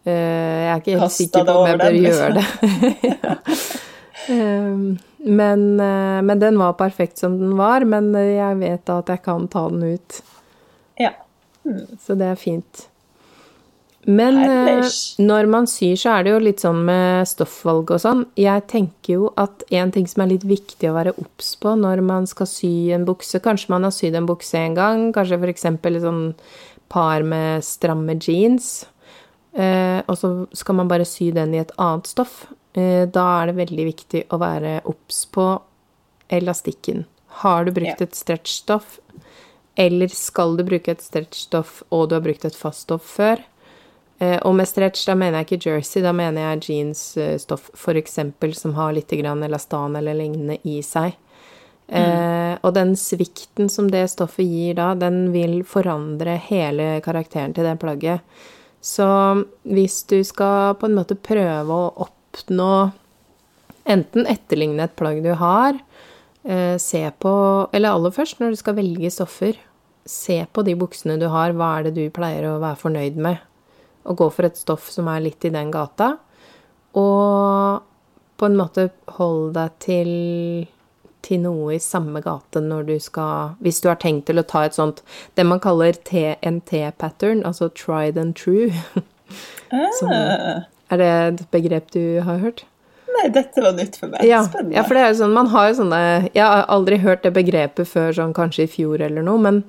eh, Jeg er ikke helt Kasta sikker på om jeg bør den, gjøre det. *laughs* Um, men, eh, men den var perfekt som den var, men eh, jeg vet da at jeg kan ta den ut. ja. Så det er fint. Men eh, Herlig. når man syr, så er det jo litt sånn med stoffvalg og sånn. Jeg tenker jo at en ting som er litt viktig å være obs på når man skal sy en bukse Kanskje man har sydd en bukse en gang, kanskje f.eks. et sånn par med stramme jeans. Eh, og så skal man bare sy den i et annet stoff. Eh, da er det veldig viktig å være obs på elastikken. Har du brukt Ja. et stretchstoff, eller skal du bruke et stretchstoff og du har brukt et faststoff før? Eh, og med stretch, da mener jeg ikke jersey, da mener jeg jeansstoff f.eks. som har litt elastan eller lignende i seg. Eh, og den svikten som det stoffet gir da, den vil forandre hele karakteren til det plagget. Så hvis du skal på en måte prøve å oppnå enten etterligne et plagg du har, eh, se på Eller aller først, når du skal velge stoffer, se på de buksene du har, hva er det du pleier å være fornøyd med? Og gå for et stoff som er litt i den gata. Og på en måte hold deg til, til noe i samme gate når du skal Hvis du har tenkt til å ta et sånt Det man kaller TNT-pattern, altså tried and true. *laughs* Som, Ah. Er det et begrep du har hørt? Nei, dette var nytt for meg. Ja, Spennende. ja, for det er jo sånn, man har jo sånne Jeg har aldri hørt det begrepet før, sånn kanskje i fjor eller noe, men,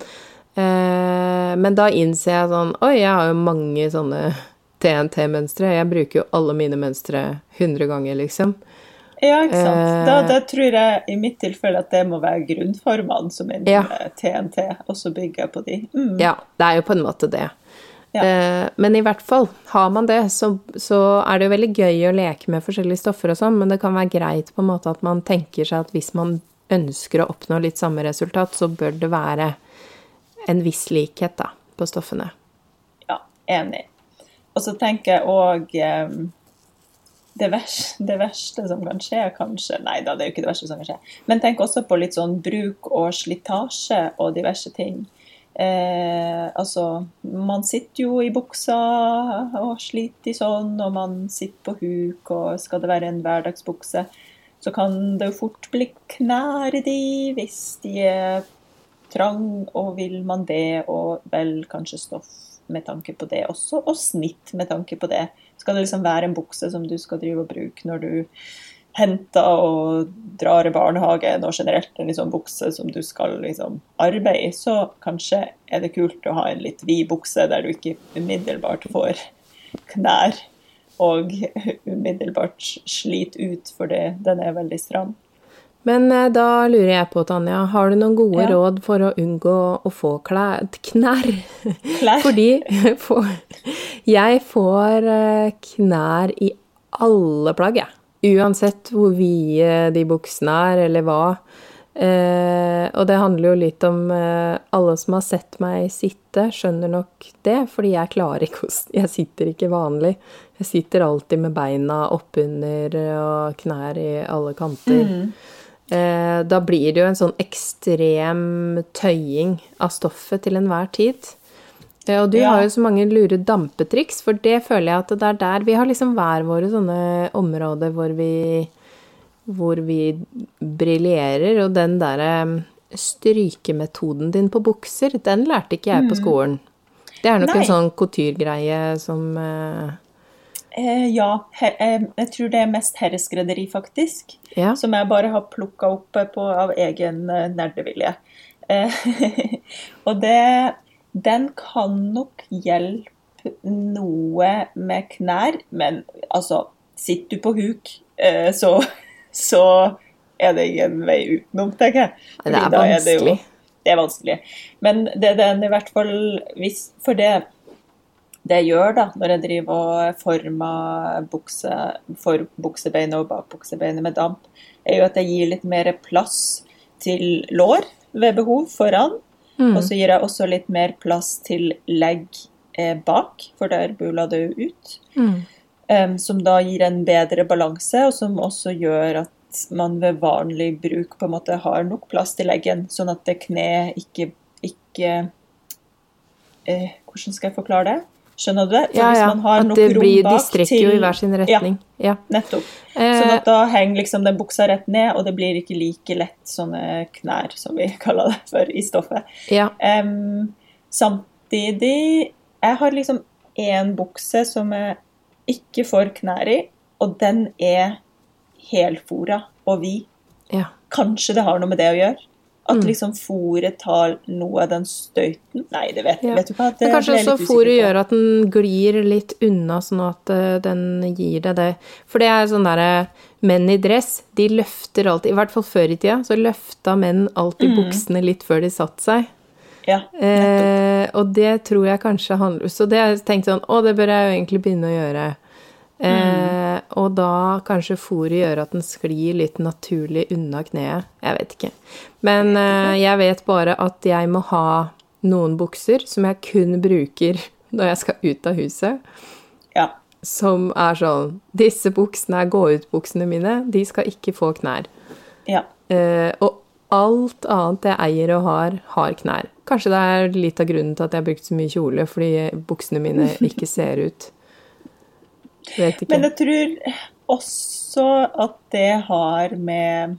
eh, men da innser jeg sånn Oi, jeg har jo mange sånne TNT-mønstre. Jeg bruker jo alle mine mønstre 100 ganger, liksom. Ja, ikke sant. Eh. Da, da tror jeg i mitt tilfelle at det må være grunnformene som er Ja. TNT, og så bygger jeg på de. Mm. Ja, det er jo på en måte det. Ja. Eh, men i hvert fall, har man det, så, så er det jo veldig gøy å leke med forskjellige stoffer og sånn, men det kan være greit på en måte at man tenker seg at hvis man ønsker å oppnå litt samme resultat, så bør det være en viss likhet da, på stoffene. Ja, enig. Og så tenker jeg òg det, det verste som kan skje, kanskje Nei da, det er jo ikke det verste som kan skje. Men tenk også på litt sånn bruk og slitasje og diverse ting. Eh, altså, man sitter jo i buksa og sliter i sånn, og man sitter på huk, og skal det være en hverdagsbukse, så kan det jo fort bli knær i de hvis de er trang, og vil man det, og vel kanskje stoff med tanke på det også, og snitt med tanke på det. Skal det liksom være en bukse som du skal drive og bruke når du henter og drar i barnehagen, og generelt en liksom bukse som du skal liksom arbeide i, så kanskje er det kult å ha en litt vid bukse der du ikke umiddelbart får knær og umiddelbart sliter ut fordi den er veldig stram. Men eh, da lurer jeg på, Tanja, har du noen gode Ja. råd for å unngå å få klær, knær? Klær? *laughs* Fordi jeg får, *laughs* jeg får eh, knær i alle plagg, jeg. Uansett hvor vide de buksene er, eller hva. Eh, og det handler jo litt om eh, Alle som har sett meg sitte, skjønner nok det, fordi jeg klarer ikke å Jeg sitter ikke vanlig. Jeg sitter alltid med beina oppunder og knær i alle kanter. Eh, da blir det jo en sånn ekstrem tøying av stoffet til enhver tid. Eh, og du Ja. har jo så mange lure dampetriks, for det føler jeg at det er der Vi har liksom hver våre sånne områder hvor vi hvor vi briljerer, og den derre strykemetoden din på bukser, den lærte ikke jeg på skolen. Det er nok Mm. Nei. en sånn couture-greie som eh, Eh, ja, he, eh, jeg tror det er mest herreskredderi, faktisk. Ja. Som jeg bare har plukka opp på av egen eh, nerdevilje. Eh, *laughs* og det Den kan nok hjelpe noe med knær, men altså Sitter du på huk, eh, så, så er det ingen vei utenom, tenker jeg. Det Fordi er det jo- vanskelig. det er vanskelig. Men det den i hvert fall hvis, For det det jeg gjør da, når jeg driver og former bukse, for buksebeinet og bakbuksebeinet med damp, er jo at jeg gir litt mer plass til lår ved behov foran. Mm. Og så gir jeg også litt mer plass til legg eh, bak, for der buler det jo ut. Mm. Um, som da gir en bedre balanse, og som også gjør at man ved vanlig bruk på en måte har nok plass til leggen, sånn at det kne ikke, ikke eh, Hvordan skal jeg forklare det? Skjønner du det? For Ja, hvis man har At nok det rom blir, de strekker til... jo i hver sin retning. Ja. Nettopp. Eh, Sånn at da henger liksom den buksa rett ned, og det blir ikke like lett sånne knær, som vi *laughs* kaller det for, i stoffet. ja. Um, samtidig Jeg har liksom én bukse som jeg ikke får knær i, og den er helfora og vid. ja. Kanskje det har noe med det å gjøre? At Mm. liksom fôret tar noe av den støyten? Nei, det vet, Ja. vet du hva. Det Men kanskje også fòret gjør at den glir litt unna, sånn at eh, den gir deg det. For det er sånn derre Menn i dress, de løfter alltid I hvert fall før i tida, så løfta menn alltid Mm. buksene litt før de satte seg. Ja. Eh, og det tror jeg kanskje handler Så det har jeg tenkt sånn Å, det bør jeg jo egentlig begynne å gjøre. Eh, og da kanskje fôret gjør at den sklir litt naturlig unna kneet. Jeg vet ikke. Men eh, jeg vet bare at jeg må ha noen bukser som jeg kun bruker *laughs* når jeg skal ut av huset. Ja. Som er sånn Disse buksene er gå-ut-buksene mine. De skal ikke få knær. Ja. Eh, og alt annet jeg eier og har, har knær. Kanskje det er litt av grunnen til at jeg har brukt så mye kjole, fordi buksene mine *laughs* ikke ser ut. Vet ikke. Men jeg tror også at det har med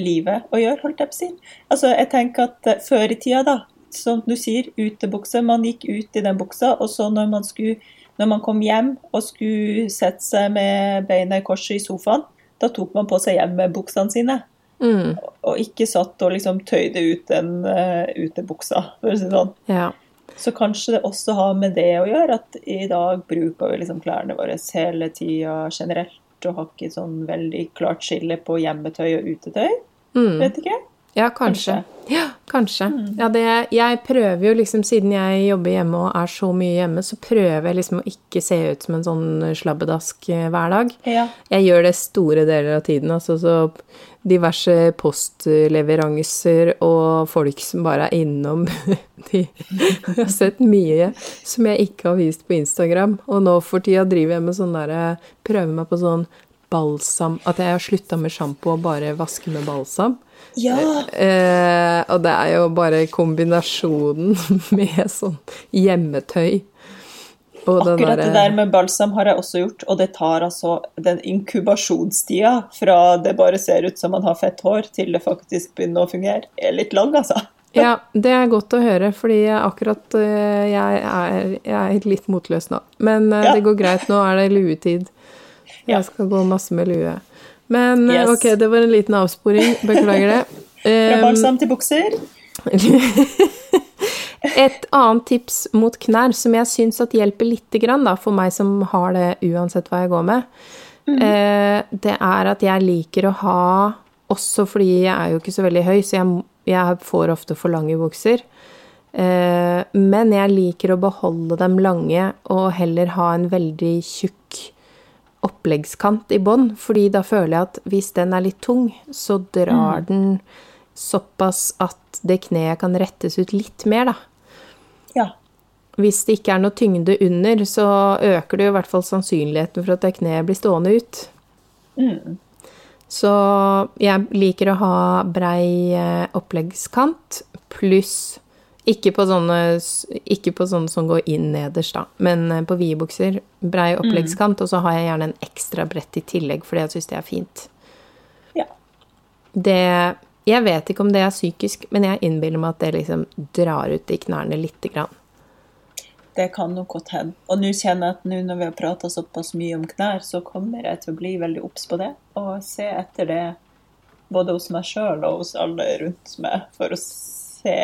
livet å gjøre, holdt jeg på å si. Altså, jeg tenker at eh, før i tida, da, som du sier, utebukse. Man gikk ut i den buksa, og så når man, skulle, når man kom hjem og skulle sette seg med beina i korset i sofaen, da tok man på seg hjemmebuksene sine. Mm, Og ikke satt og liksom tøyde ut den uh, utebuksa, for å si det sånn. ja. Så kanskje det også har med det å gjøre at i dag bruker vi liksom klærne våre hele tida generelt, og har ikke sånn veldig klart skille på hjemmetøy og utetøy. Mm. Vet ikke. Ja, kanskje. Ja, kanskje. Ja, det, jeg prøver jo liksom, siden jeg jobber hjemme og er så mye hjemme, så prøver jeg liksom å ikke se ut som en sånn slabbedask eh, hver dag. Ja. Jeg gjør det store deler av tiden, altså så diverse postleveranser og folk som bare er innom *laughs* de, har sett mye som jeg ikke har vist på Instagram, og nå for tida driver jeg med sånn derre Prøver meg på sånn balsam At jeg har slutta med sjampo og bare vasker med balsam. ja. Eh, og det er jo bare kombinasjonen *laughs* med sånn hjemmetøy. Akkurat det der med balsam har jeg også gjort, og det tar altså den inkubasjonstida fra det bare ser ut som man har fett hår, til det faktisk begynner å fungere, er litt lang, altså. *laughs* Ja, det er godt å høre, fordi akkurat eh, jeg er, jeg er litt motløs nå. Men eh, Ja. det går greit, nå er det luetid. *laughs* Jeg skal gå masse med lue. Men eh, Yes. ok, det var en liten avsporing. Beklager det. *laughs* Fra balsam til bukser. Et annet tips mot knær som jeg syns at hjelper lite grann, da, for meg som har det uansett hva jeg går med, eh, det er at jeg liker å ha Også fordi jeg er jo ikke så veldig høy, så jeg, jeg får ofte for lange bukser. Eh, men jeg liker å beholde dem lange og heller ha en veldig tjukk oppleggskant i bånn, fordi da føler jeg at hvis den er litt tung, så drar den såpass at det kneet kan rettes ut litt mer, da. Hvis det ikke er noe tyngde under, så øker det jo i hvert fall sannsynligheten for at det kneet blir stående ut. Mm. Så jeg liker å ha brei eh, oppleggskant, pluss ikke på sånne, ikke på sånne som går inn nederst, da, men eh, på vide bukser. Brei oppleggskant, og så har jeg gjerne en ekstra brett i tillegg, fordi jeg syns det er fint. Ja. Det Jeg vet ikke om det er psykisk, men jeg innbiller meg at det liksom drar ut i knærne lite grann. Det kan nok godt hende. Og nå kjenner jeg at nå når vi har prata såpass mye om knær, så kommer jeg til å bli veldig obs på det, og se etter det både hos meg sjøl og hos alle rundt meg, for å se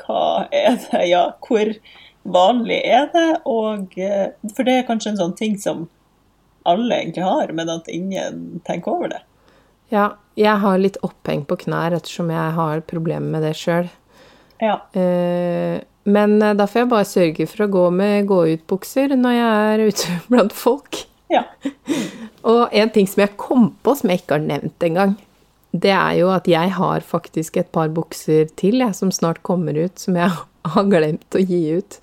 hva er det, ja, hvor vanlig er det, og eh, For det er kanskje en sånn ting som alle egentlig har, men at ingen tenker over det. Ja, jeg har litt oppheng på knær ettersom jeg har problemer med det sjøl. Ja. Eh, men eh, da får jeg bare sørge for å gå med gå-ut-bukser når jeg er ute *laughs* blant folk. ja. *laughs* Og en ting som jeg kom på som jeg ikke har nevnt engang, det er jo at jeg har faktisk et par bukser til jeg, som snart kommer ut, som jeg *laughs* har glemt å gi ut.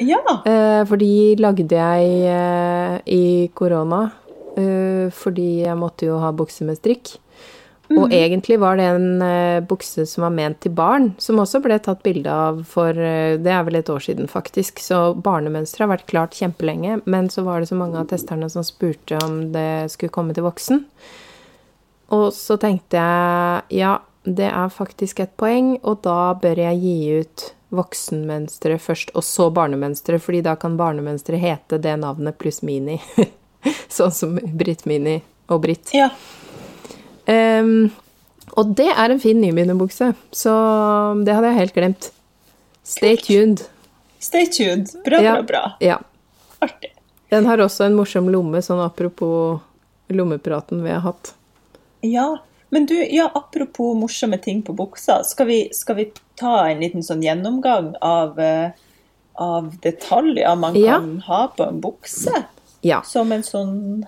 Ja. Eh, for de lagde jeg eh, i korona, fordi jeg måtte jo ha bukser med strikk. Og egentlig var det en uh, bukse som var ment til barn, som også ble tatt bilde av for uh, Det er vel et år siden, faktisk. Så barnemønsteret har vært klart kjempelenge. Men så var det så mange av testerne som spurte om det skulle komme til voksen. Og så tenkte jeg ja, det er faktisk et poeng, og da bør jeg gi ut voksenmønsteret først, og så barnemønsteret, fordi da kan barnemønsteret hete det navnet pluss Mini. *laughs* sånn som Britt Mini og Britt. ja. Ehm, og det er en fin nybegynnerbukse, så det hadde jeg helt glemt. Stay tuned. Stay tuned. Bra, Ja. bra, bra. Ja. Artig. Den har også en morsom lomme, sånn apropos lommepraten vi har hatt. Ja, men du, ja, apropos morsomme ting på buksa, skal vi, skal vi ta en liten sånn gjennomgang av, eh, av detaljer man Ja. kan ha på en bukse? Ja. Som en sånn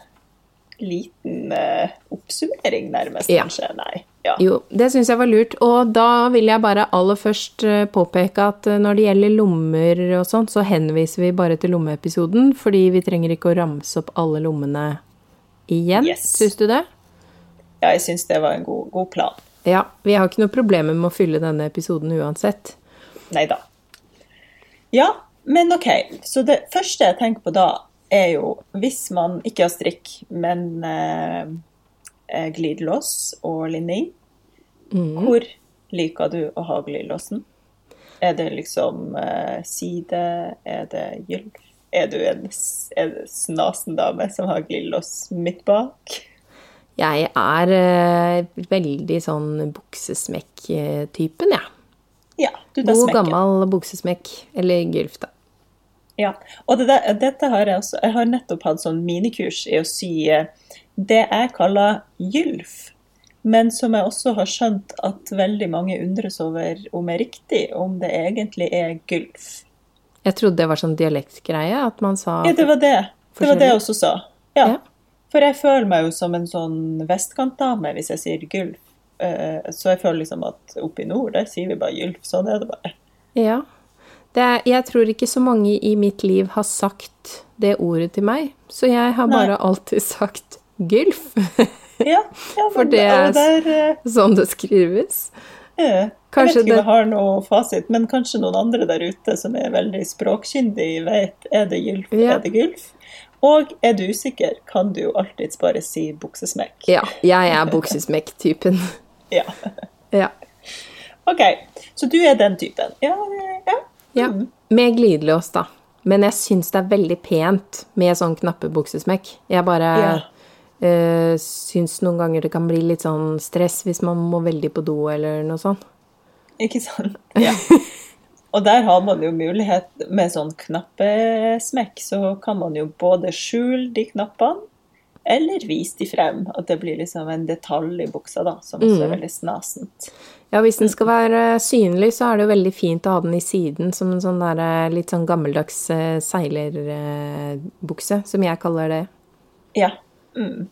liten eh, oppsummering, nærmest, Ja. kanskje? Nei. Ja. Jo, det syns jeg var lurt. Og da vil jeg bare aller først eh, påpeke at eh, når det gjelder lommer og sånt, så henviser vi bare til lommeepisoden, fordi vi trenger ikke å ramse opp alle lommene igjen. Yes. Syns du det? ja, jeg syns det var en god, god plan. Ja. Vi har ikke noe problemer med å fylle denne episoden uansett. Nei da. Ja, men OK. Så det første jeg tenker på da, er jo hvis man ikke har strikk, men eh, eh, glidelås og linning, hvor liker du å ha glidelåsen? Er det liksom eh, side? Er det gylf? Er du en, er snasen dame som har glidelås midt bak? Jeg er eh, veldig sånn buksesmekk-typen, jeg. Ja, du tar God smekken. gammel buksesmekk. Eller gylf, da. Ja, og det der, dette har jeg også. Jeg har nettopp hatt sånn minikurs i å sy eh, det jeg kaller gylf, men som jeg også har skjønt at veldig mange undres over om er riktig, om det egentlig er gylf. Jeg trodde det var sånn dialektgreie, at man sa Ja, det var det. Det var det jeg også sa. Ja. Ja. For jeg føler meg jo som en sånn vestkantdame hvis jeg sier gylf. Eh, Så jeg føler liksom at oppe i nord, der sier vi bare gylf. Sånn er det bare. Ja. Det jeg tror ikke så mange i mitt liv har sagt det ordet til meg, så jeg har Nei. bare alltid sagt gylf. Ja, ja For det er- der, eh, sånn det skrives. Ja. Jeg vet ikke om jeg har noe fasit, men kanskje noen andre der ute som er veldig språkkyndige, vet er det gylf, Ja. er det gylf? Og er du usikker, kan du jo alltids bare si buksesmekk. Ja, jeg er *laughs* buksesmekk-typen. Ja. Ja. OK, så du er den typen. Ja, ja. Ja. Med glidelås, da. Men jeg syns det er veldig pent med sånn knappebuksesmekk. Jeg bare Ja. øh, syns noen ganger det kan bli litt sånn stress hvis man må veldig på do eller noe sånt. Ikke sant? *laughs* Ja. Og der har man jo mulighet med sånn knappesmekk, så kan man jo både skjule de knappene, eller vis de frem. At det blir liksom en detalj i buksa, da, som også er veldig snasent. Ja, hvis den skal være synlig, så er det jo veldig fint å ha den i siden som en sånn der, eh, litt sånn gammeldags eh, seilerbukse, som jeg kaller det. Ja. Mm.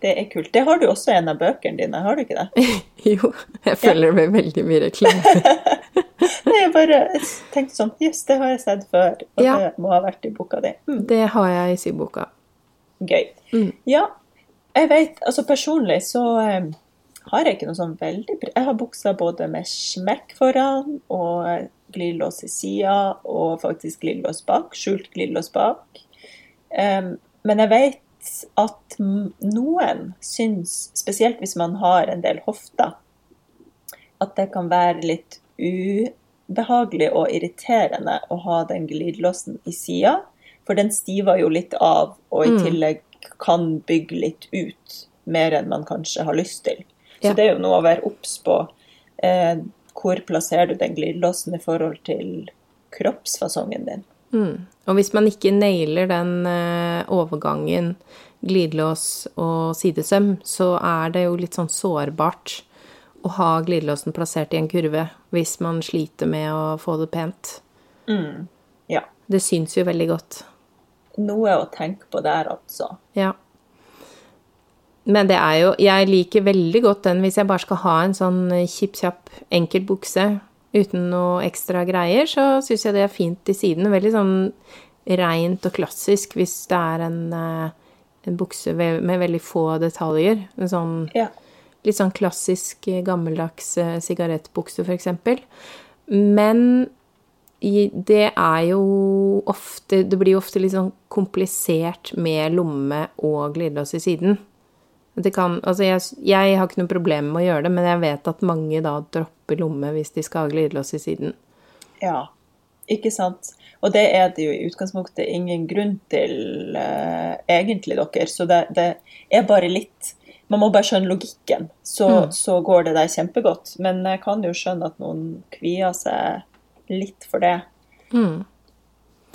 Det er kult. Det har du også i en av bøkene dine, har du ikke det? *laughs* Jo, jeg følger med veldig mye reklame. *laughs* Nei, jeg bare tenkte sånn Jøss, det har jeg sett før. Og Ja. det må ha vært i boka di. Mm, Det har jeg i syboka. Gøy. Ja, jeg vet Altså personlig så um, har jeg ikke noe sånn veldig Jeg har buksa både med smekk foran og glidelås i sida, og faktisk glidelås bak. Skjult glidelås bak. Um, men jeg vet at noen syns, spesielt hvis man har en del hofter, at det kan være litt ubehagelig og irriterende å ha den glidelåsen i sida. For den stiver jo litt av, og i tillegg kan bygge litt ut mer enn man kanskje har lyst til. Så Ja. det er jo noe å være obs på. Eh, hvor plasserer du den glidelåsen i forhold til kroppsfasongen din? Og hvis man ikke nailer den eh, overgangen glidelås og sidesøm, så er det jo litt sånn sårbart å ha glidelåsen plassert i en kurve hvis man sliter med å få det pent. Ja. Det syns jo veldig godt. Noe å tenke på der, altså. Ja. Men det er jo Jeg liker veldig godt den hvis jeg bare skal ha en sånn kjipp-kjapp, enkel bukse uten noe ekstra greier, så syns jeg det er fint i siden. Veldig sånn rent og klassisk hvis det er en, eh, en bukse med veldig få detaljer. En sånn Ja. litt sånn klassisk eh, gammeldags eh, sigarettbukse, eksempel. Men det er jo ofte Det blir jo ofte litt sånn komplisert med lomme og glidelås i siden. Det kan, altså jeg, jeg har ikke noe problem med å gjøre det, men jeg vet at mange da dropper lomme hvis de skal ha glidelås i siden. Ja, ikke sant. Og det er det jo i utgangspunktet ingen grunn til, uh, egentlig, dere. Så det, det er bare litt Man må bare skjønne logikken, så, så går det der kjempegodt. Men jeg kan jo skjønne at noen kvier seg litt for det.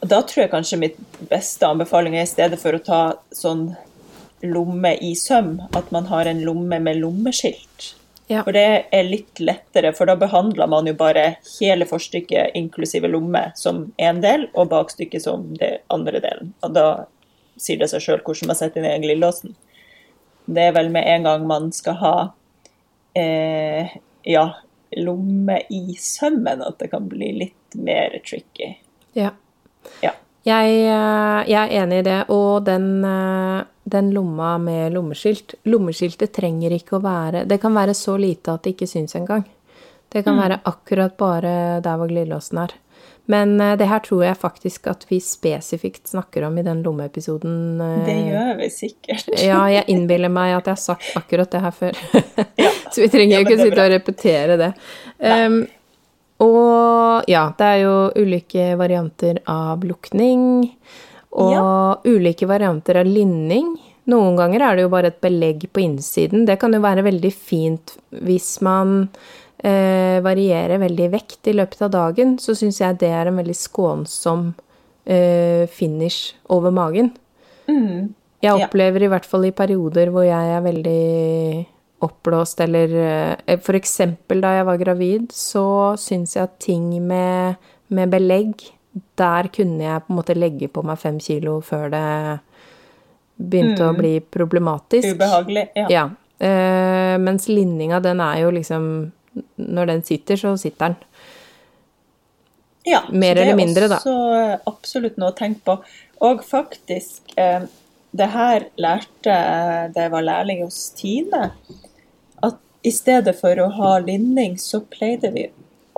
Og da tror jeg kanskje mitt beste anbefaling er i stedet for å ta sånn lomme i søm, at man har en lomme med lommeskilt. Ja. For det er litt lettere, for da behandler man jo bare hele forstykket inklusive lomme som én del, og bakstykket som det andre delen. Og da sier det seg sjøl hvordan man setter inn i glidelåsen. Det er vel med en gang man skal ha eh, ja, lomme i sømmen at det kan bli litt mer tricky. Ja. Ja. Jeg, eh, jeg er enig i det. Og den, eh, den lomma med lommeskilt Lommeskiltet trenger ikke å være Det kan være så lite at det ikke syns engang. Det kan være akkurat bare der hvor glidelåsen er. Men eh, det her tror jeg faktisk at vi spesifikt snakker om i den lommeepisoden. eh, Det gjør vi sikkert. *laughs* Ja, jeg innbiller meg at jeg har sagt akkurat det her før. *laughs* *laughs* Så vi trenger Ja, ikke sitte og repetere det. Um, og ja, det er jo ulike varianter av lukning. Og ulike varianter av linning. Noen ganger er det jo bare et belegg på innsiden. Det kan jo være veldig fint hvis man eh, varierer veldig i vekt i løpet av dagen. Så syns jeg det er en veldig skånsom eh, finish over magen. Jeg Ja. opplever i hvert fall i perioder hvor jeg er veldig oppblåst, eller eh, For eksempel da jeg var gravid, så syns jeg at ting med, med belegg Der kunne jeg på en måte legge på meg fem kilo før det begynte å bli problematisk. Ubehagelig. Ja. Ja. Eh, mens linninga, den er jo liksom Når den sitter, så sitter den. Ja, Mer eller mindre, da. Det er også eh, absolutt noe å tenke på. Og faktisk, eh, det her lærte jeg da jeg var lærling hos Tine. At i stedet for å ha linning, så pleide vi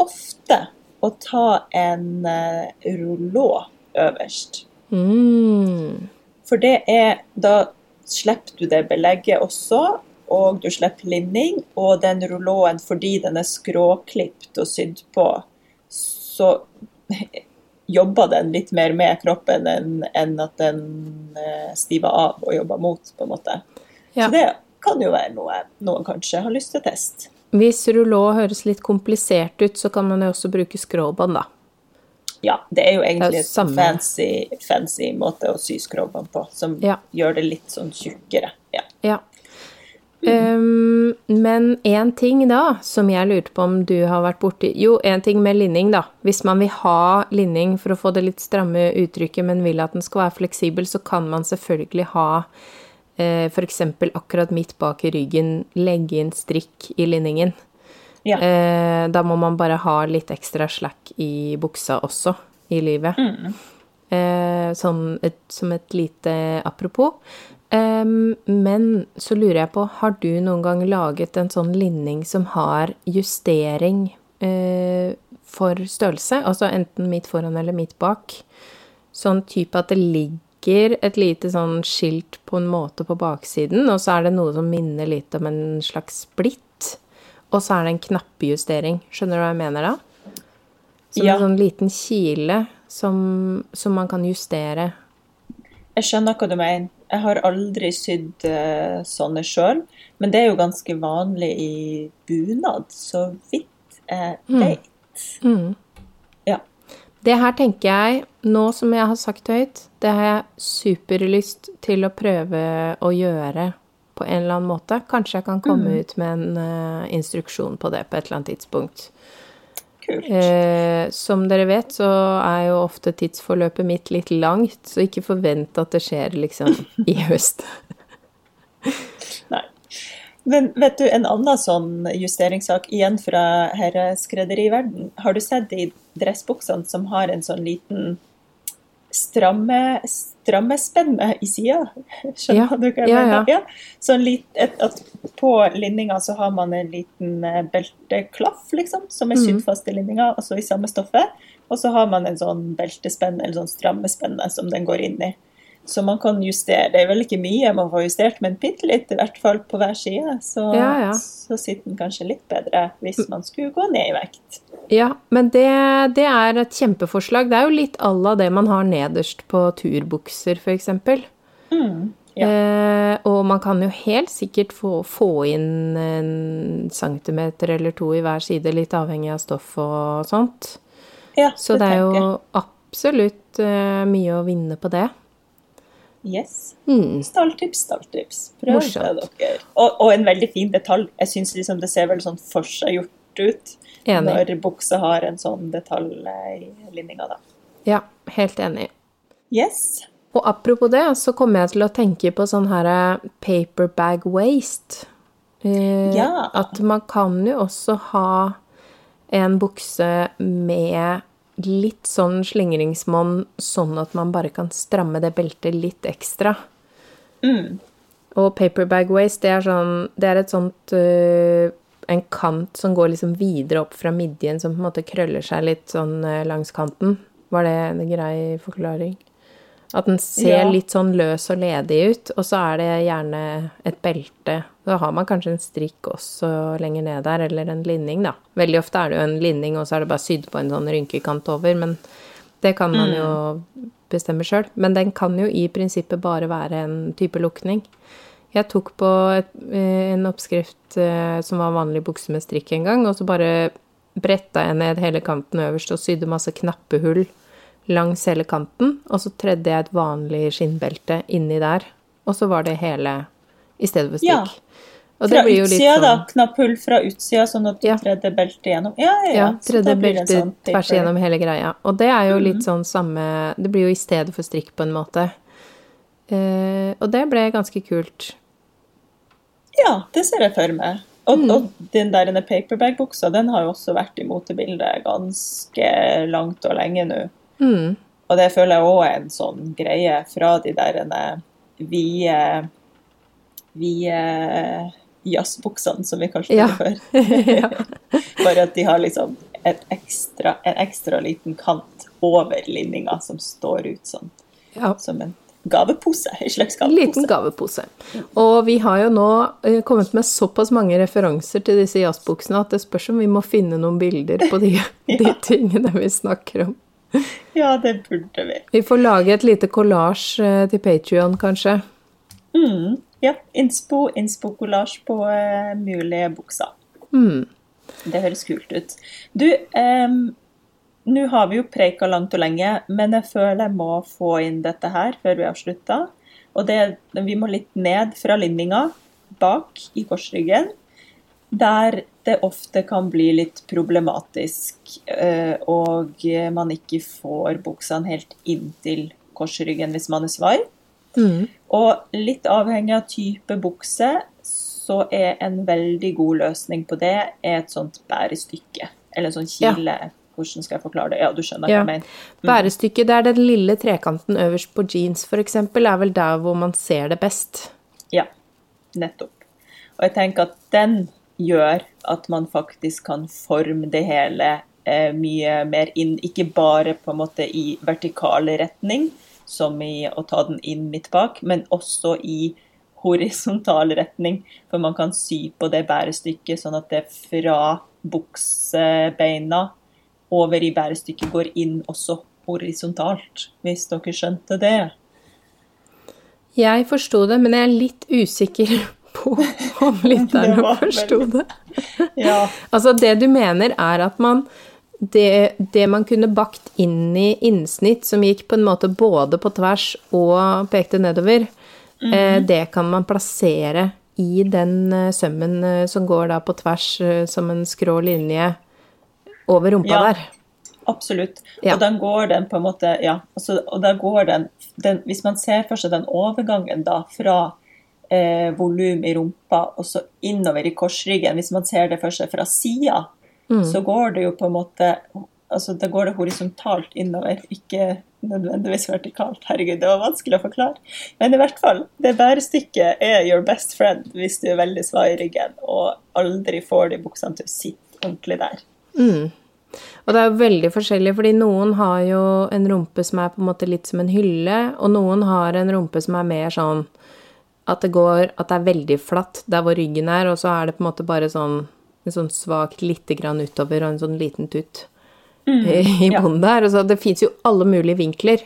ofte å ta en eh, rullå øverst. Mm. For det er Da slipper du det belegget også, og du slipper linning. Og den rullåen, fordi den er skråklipt og sydd på, så jobber den litt mer med kroppen enn at den eh, stiver av og jobber mot, på en måte. Ja. Så det kan jo være noe noen kanskje har lyst til å teste. Hvis rullå høres litt komplisert ut, så kan man jo også bruke skråbånd, da. Ja, det er jo egentlig er en fancy, fancy måte å sy skråbånd på, som Ja. gjør det litt sånn tjukkere. Ja. Ja. Um, men én ting da, som jeg lurte på om du har vært borti Jo, én ting med linning, da. Hvis man vil ha linning for å få det litt stramme uttrykket, men vil at den skal være fleksibel, så kan man selvfølgelig ha eh, f.eks. akkurat midt bak i ryggen legge inn strikk i linningen. Ja. Eh, da må man bare ha litt ekstra slack i buksa også, i livet. Eh, sånn et, som et lite apropos. Em, men så lurer jeg på, har du noen gang laget en sånn linning som har justering eh, for størrelse? Altså enten midt foran eller midt bak. Sånn type at det ligger et lite sånn skilt på en måte på baksiden, og så er det noe som minner litt om en slags splitt. Og så er det en knappejustering. Skjønner du hva jeg mener da? Som Ja. en sånn liten kile som, som man kan justere. Jeg skjønner hva du mener. Jeg har aldri sydd eh, sånne sjøl, men det er jo ganske vanlig i bunad, så vidt jeg vet. Ja. Det her tenker jeg, nå som jeg har sagt høyt, det har jeg superlyst til å prøve å gjøre på en eller annen måte. Kanskje jeg kan komme ut med en uh, instruksjon på det på et eller annet tidspunkt. Kult. Eh, som dere vet, så er jo ofte tidsforløpet mitt litt langt, så ikke forvent at det skjer liksom i *laughs* høst. Nei. Men vet du, en annen sånn justeringssak, igjen fra herreskredderiverden. Har du sett de dressbuksene som har en sånn liten stramme, strammespenne i sida? Skjønner Ja, du hva jeg ja, mener? ja. Så en lit, et, på linninga så har man en liten eh, belteklaff, liksom, som er Mm. sydd fast i linninga, altså i samme stoffet. Og så har man en sånn beltespenne, eller sånn strammespenne, som den går inn i. Så man kan justere. Det er vel ikke mye man får justert, men bitte litt, i hvert fall på hver side. Så, Ja, ja. så sitter den kanskje litt bedre hvis man skulle gå ned i vekt. Ja, men det, det er et kjempeforslag. Det er jo litt à la det man har nederst på turbukser, f.eks. ja. Eh, og man kan jo helt sikkert få, få inn en centimeter eller to i hver side, litt avhengig av stoff og sånt. Ja, Så det er jeg. jo absolutt eh, mye å vinne på det. Yes. Mm. Stalltips, stalltips. Prøv Morsomt. det, dere. Og, og en veldig fin detalj. Jeg syns liksom det ser veldig sånn forseggjort ut Enig. når buksa har en sånn detalj eh, i linninga, da. Ja, helt enig. Yes. Og apropos det, så kommer jeg til å tenke på sånn her paperbag paper bag waste. Eh, Ja. At man kan jo også ha en bukse med litt sånn slingringsmonn, sånn at man bare kan stramme det beltet litt ekstra. Mm. Og paper bag waste, det er sånn Det er et sånt uh, En kant som går liksom videre opp fra midjen, som på en måte krøller seg litt sånn uh, langs kanten. Var det en grei forklaring? At den ser Ja. litt sånn løs og ledig ut, og så er det gjerne et belte. Da har man kanskje en strikk også lenger ned der, eller en linning, da. Veldig ofte er det jo en linning, og så er det bare sydd på en sånn rynkekant over, men det kan man jo bestemme sjøl. Men den kan jo i prinsippet bare være en type lukning. Jeg tok på et, eh, en oppskrift eh, som var vanlig bukse med strikk en gang, og så bare bretta jeg ned hele kanten øverst og sydde masse knappehull langs hele kanten, og så tredde jeg et vanlig skinnbelte inni der, og så var det hele i stedet for Ja. strikk. Og Fra utsida, da. Knapp hull fra utsida, sånn at du Ja. tredde beltet gjennom. Ja, ja, ja. tredde Så tredje da blir det en belte sånn tvers gjennom hele greia. Og det er jo litt Mhm. sånn samme Det blir jo i stedet for strikk, på en måte. Eh, og det ble ganske kult. Ja, det ser jeg for meg. Og, Mm. og den der paperbag-buksa, den har jo også vært i motebildet ganske langt og lenge nå. Mm. Og det føler jeg òg er en sånn greie fra de der denne vide vide jazzbuksene, som vi kanskje Ja. det før. *laughs* *laughs* Bare at de har liksom et ekstra, en ekstra liten kant over linninga som står ut sånn, ja. som en gavepose. En slags gavepose. liten gavepose. gavepose. Og vi har jo nå eh, kommet med såpass mange referanser til disse jazzbuksene at det spørs om vi må finne noen bilder på de, *laughs* de tingene vi snakker om. *laughs* Ja, det burde vi. Vi får lage et lite kollasj eh, til Patrion, kanskje. Mm, ja, innspo, innspo-kollasj på uh, mulige bukser. Mm. Det høres kult ut. Du, um, nå har vi jo preika langt og lenge, men jeg føler jeg må få inn dette her før vi avslutter. Og det, vi må litt ned fra linninga, bak i korsryggen, der det ofte kan bli litt problematisk, eh, og man ikke får buksene helt inntil korsryggen hvis man er svai. Mm. Og litt avhengig av type bukse, så er en veldig god løsning på det et sånt bærestykke. Eller en sånn kile. Hvordan skal jeg forklare det? Ja, du skjønner hva jeg mener. Bærestykket, det er den lille trekanten øverst på jeans, eksempel, er vel der hvor man ser det best. Ja, nettopp. Og jeg tenker at den gjør at man faktisk kan forme det hele eh, mye mer inn, ikke bare på en måte i vertikal retning, som i å ta den inn midt bak, men også i horisontal retning. For man kan sy på det bærestykket sånn at det fra buksebeina over i bærestykket går inn også horisontalt, hvis dere skjønte det. Jeg forsto det, men jeg er litt usikker på om lytterne *laughs* forsto det. Ja. *laughs* Altså, det du mener, er at man det, det man kunne bakt inn i innsnitt, som gikk på en måte både på tvers og pekte nedover, eh, det kan man plassere i den eh, sømmen eh, som går da på tvers eh, som en skrå linje over rumpa Ja. der. Absolutt. Ja. Og den går den på en måte Ja, altså, og da går den, den Hvis man ser for seg den overgangen da fra eh, volum i rumpa og så innover i korsryggen, hvis man ser det for seg fra sida, så går det jo på en måte Altså, da går det horisontalt innover, ikke nødvendigvis vertikalt. Herregud, det var vanskelig å forklare. Men i hvert fall, det bærestykket er your best friend hvis du er veldig svak i ryggen og aldri får de buksene til å sitte ordentlig der. Og det er jo veldig forskjellig, fordi noen har jo en rumpe som er på en måte litt som en hylle, og noen har en rumpe som er mer sånn at det går At det er veldig flatt der hvor ryggen er, og så er det på en måte bare sånn en sånn svakt lite grann utover og en sånn liten tutt i, bunnen ja. der. Og så det fins jo alle mulige vinkler.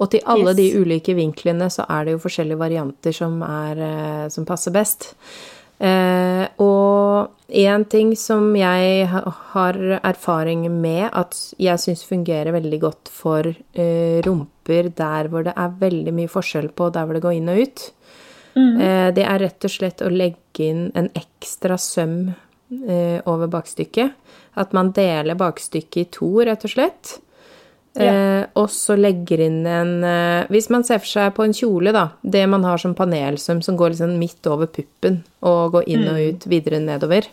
Og til alle Yes. de ulike vinklene så er det jo forskjellige varianter som, er, eh, som passer best. Eh, og én ting som jeg har erfaring med at jeg syns fungerer veldig godt for eh, rumper der hvor det er veldig mye forskjell på der hvor det går inn og ut, eh, det er rett og slett å legge inn en ekstra søm eh, over bakstykket. At man deler bakstykket i to, rett og slett. Ja. og så legger inn en eh, Hvis man ser for seg på en kjole, da, det man har som panelsøm som går liksom midt over puppen og går inn og ut, videre nedover.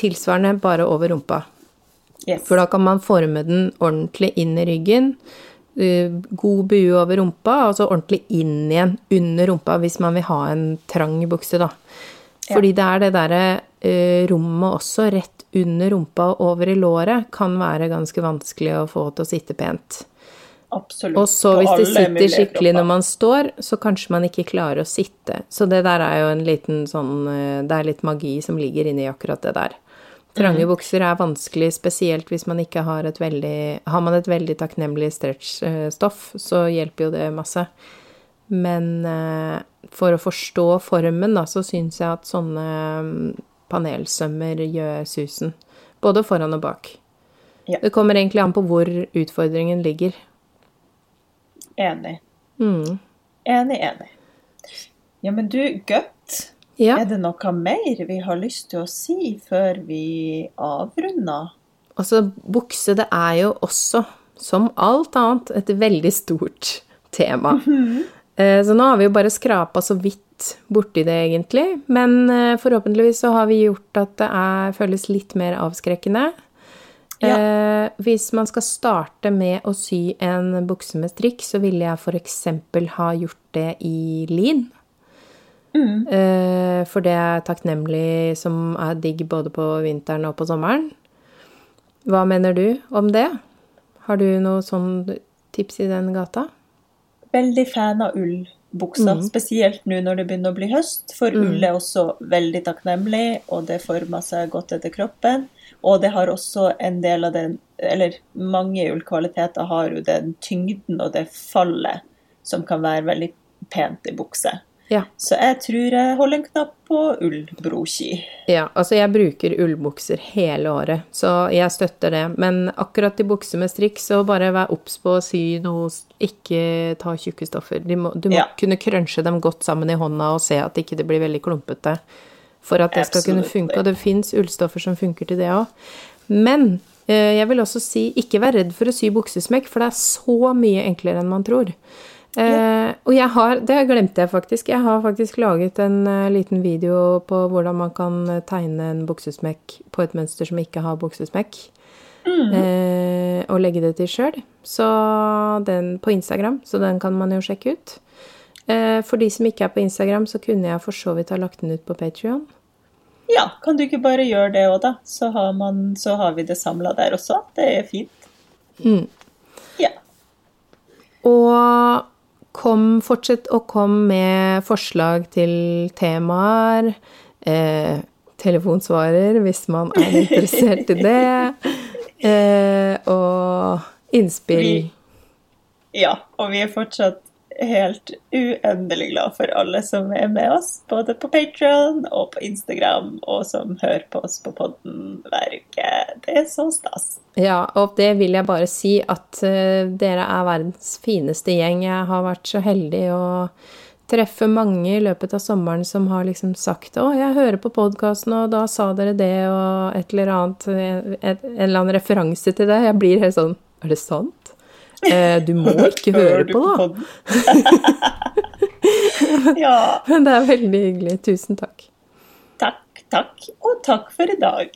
Tilsvarende bare over rumpa. Yes. For da kan man forme den ordentlig inn i ryggen. Eh, God bue over rumpa, og så ordentlig inn igjen under rumpa hvis man vil ha en trang bukse, da. Fordi det er det derre eh, rommet også, rett under rumpa og over i låret, kan være ganske vanskelig å få til å sitte pent. Absolutt. Og så hvis det sitter skikkelig når man står, så kanskje man ikke klarer å sitte. Så det der er jo en liten sånn eh, Det er litt magi som ligger inni akkurat det der. Trange bukser er vanskelig, spesielt hvis man ikke har et veldig Har man et veldig takknemlig stretchstoff, så hjelper jo det masse. Men eh, for å forstå formen, da, så syns jeg at sånne mm, panelsømmer gjør susen. Både foran og bak. Ja. Det kommer egentlig an på hvor utfordringen ligger. Enig. Mm. Enig, enig. Ja, men du, godt. Ja. Er det noe mer vi har lyst til å si før vi avrunder? Altså, bukse, det er jo også, som alt annet, et veldig stort tema. Eh, Så nå har vi jo bare skrapa så vidt borti det, egentlig. Men eh, forhåpentligvis så har vi gjort at det er, føles litt mer avskrekkende. Eh, hvis man skal starte med å sy en bukse med strikk, så ville jeg f.eks. ha gjort det i lin. Eh, for det er takknemlig som er digg både på vinteren og på sommeren. Hva mener du om det? Har du noe sånn tips i den gata? Veldig fan av ullbukser, spesielt nå når det begynner å bli høst. For ull er også veldig takknemlig, og det former seg godt etter kroppen. Og det har også en del av den Eller mange ullkvaliteter har jo den tyngden og det fallet som kan være veldig pent i bukse. Ja. Så jeg tror jeg holder en knapp på ullbroki. Ja, altså jeg bruker ullbukser hele året, så jeg støtter det. Men akkurat i bukser med strikk, så bare vær obs på å sy noe Ikke ta tjukke stoffer. du må, du må Ja. kunne krønsje dem godt sammen i hånda og se at ikke det blir veldig klumpete. For at det skal kunne funke. Og det fins ullstoffer som funker til det òg. Men eh, jeg vil også si ikke vær redd for å sy buksesmekk, for det er så mye enklere enn man tror. Eh, og jeg har, det glemte jeg faktisk, jeg har faktisk laget en uh, liten video på hvordan man kan eh, tegne en buksesmekk på et mønster som ikke har buksesmekk. Eh, og legge det til sjøl. Så den på Instagram, så den kan man jo sjekke ut. Eh, for de som ikke er på Instagram, så kunne jeg for så vidt ha lagt den ut på Patrion. Ja, kan du ikke bare gjøre det òg, da? Så har, man, så har vi det samla der også. Det er fint. Ja. Og kom, fortsett å komme med forslag til temaer. Eh, telefonsvarer hvis man er *laughs* interessert i det. Eh, og innspill. Vi- Ja, og vi er fortsatt helt uendelig glad for alle som er med oss, både på Patron og på Instagram, og som hører på oss på podden hver uke. Det er så stas. Ja, og det vil jeg bare si at eh, dere er verdens fineste gjeng. Jeg har vært så heldig å treffe mange i løpet av sommeren som har liksom sagt 'Å, jeg hører på podkasten, og da sa dere det', og et eller annet et, et, En eller annen referanse til det. Jeg blir helt sånn Er det sant? Eh, du må *laughs* ikke høre på, da. *laughs* ja. Men det er veldig hyggelig. Tusen takk. Takk, takk, og takk for i dag.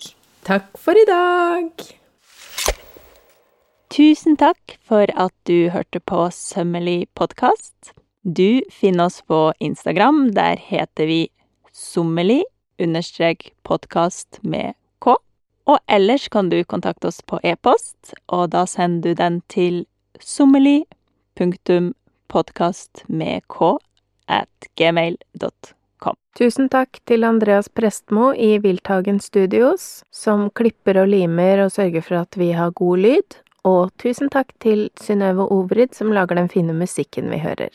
Takk for i dag. Tusen takk for at du hørte på Sømmelig podkast. Du finner oss på Instagram. Der heter vi sommelig understrek podkast med k. Og ellers kan du kontakte oss på e-post, og da sender du den til sommelig punktum podkast med k at gmail.com. Tusen takk til Andreas Prestmo i Wilthagen Studios, som klipper og limer og sørger for at vi har god lyd. Og tusen takk til Synnøve Obrid, som lager den fine musikken vi hører.